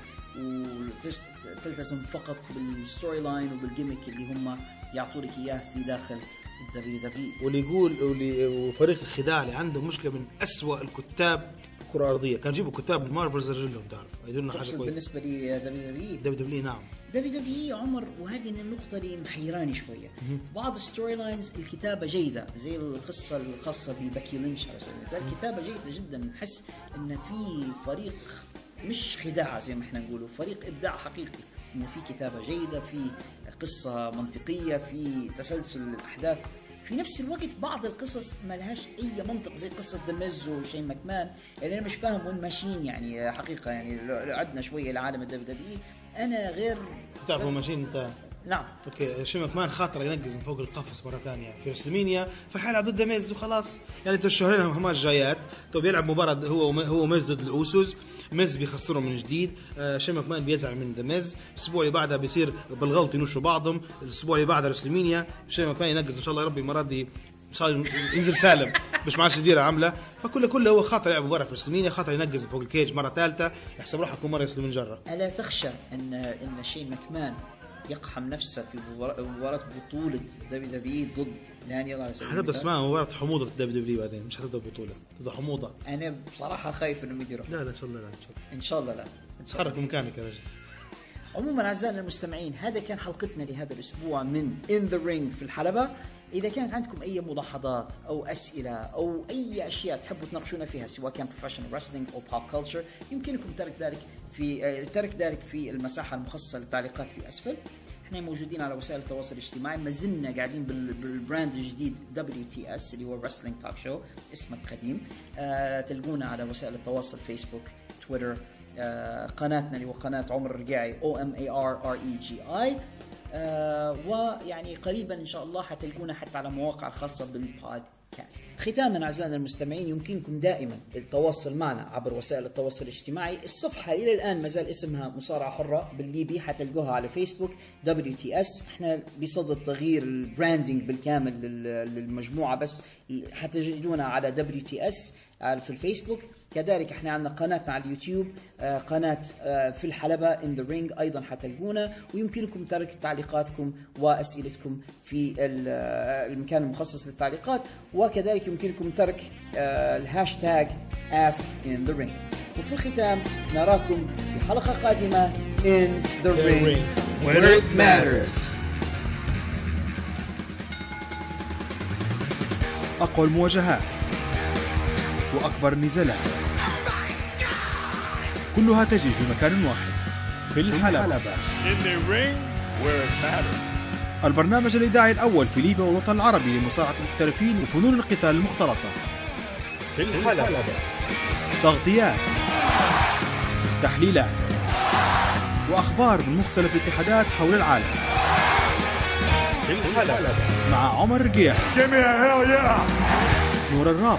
وتلتزم فقط بال storyline وبال gimmick اللي هم يعطونك إياه في داخل ال WWE واللي يقول واللي وفريق الخداع اللي عنده مشكلة من أسوأ الكتاب الكره الارضيه كانوا يجيبوا كتاب المارفلز رجلهم تعرف. يديرون حاجة كويسة. بالنسبة لي دبليو دبليو دبليو دبليو نعم. WWE عمر وهذه النقطة اللي محيراني شوية. بعض ال storylines الكتابة جيدة زي القصة الخاصة ببيكي لينش على سبيل المثال. الكتابة جيدة جدا. نحس إن في فريق مش خداع زي ما إحنا نقوله. فريق إبداع حقيقي. إن في كتابة جيدة في قصة منطقية في تسلسل الأحداث. في نفس الوقت بعض القصص ما لهاش أي منطق. زي قصة دمز وشين ماكمان اللي أنا مش فاهم وين ماشيين يعني حقيقة يعني لو عدنا شوية لعالم ال WWE أنا غير تعرفوا ماشيين أنت نعم. okay شين ماكمان خاطر ينقز من فوق القفص مرة ثانية في رسلمينيا فحيلعب ضد ميز وخلاص يعني انت الشهرين هم جايات تو بيلعب مباراة هو هو ميز ضد الأوسوس. ميز بيخسرهم من جديد. آه شين ماكمان بيزعل من ذا ميز الأسبوع اللي بعدها بيصير بالغلط ينشوا بعضهم. الأسبوع اللي بعدها رسلمينيا شين ماكمان ينقز إن شاء الله يا ربي المره دي ان شاء الله ينزل سالم. مش معاش ديره عاملة. فكله كله هو خاطر يلعب مباراة في رسلمينيا خاطر ينقز فوق ال cage مرة ثالثة. يحسب روحه كل مرة يسلم من جرة. ألا تخشى ان إن شين ماكمان يقحم نفسه في مباراة مباراة بطولة WWE ضد دانيال على سبيل حتبدا اسمها مباراة حموضة ال WWE بعدين مش حتبدا بطولة تبدأ حموضة. أنا بصراحة خايف إنهم يديروا. لا لا إن شاء الله لا إن شاء الله. إن شاء الله لا. إن شاء الله. تحرك من مكانك يا رجل. عموما أعزائنا المستمعين هذا كان حلقتنا لهذا الأسبوع من In The Ring في الحلبة. إذا كانت عندكم أي ملاحظات أو أسئلة أو أي أشياء تحبوا تناقشونا فيها سواء كان professional wrestling أو pop culture يمكنكم ترك ذلك في آه، ترك ذلك في المساحة المخصصة للتعليقات بأسفل. إحنا موجودين على وسائل التواصل الاجتماعي ما زلنا قاعدين بال- بالبراند الجديد WTS اللي هو Wrestling Talk Show اسمه القديم. آه تلقونا على وسائل التواصل فيسبوك تويتر آه قناتنا اللي هو قناة عمر الرقاعي M A R R E G I. آه ويعني قريبا إن شاء الله حتلقونا حتى على مواقع الخاصة بالبودكاست ختاما أعزائنا المستمعين يمكنكم دائما التواصل معنا عبر وسائل التواصل الاجتماعي. الصفحة إلى الآن ما زال اسمها مصارعة حرة بالليبي حتلقوها على فيسبوك WTS إحنا بصدد تغيير ال branding بالكامل لل- للمجموعة بس حتجدونا على WTS في الفيسبوك. كذلك إحنا عندنا قناتنا على اليوتيوب آه، قناة آه، في الحلبة In The Ring أيضا حتلقونا. ويمكنكم ترك تعليقاتكم وأسئلتكم في ال- آه، المكان المخصص للتعليقات. وكذلك يمكنكم ترك آه، الهاشتاج ask in the ring. وفي الختام نراكم في حلقة قادمة in the ring. where it matters. أقوى المواجهات. وأكبر النزالات كلها تجري في مكان واحد في الحلبة. البرنامج الإذاعي الأول في ليبيا والوطن العربي لمصارعة المحترفين وفنون القتال المختلطة. في الحلبة. تغطيات تحليلات وأخبار من مختلف الاتحادات حول العالم. في الحلبة. مع عمر جيح نور الرابط.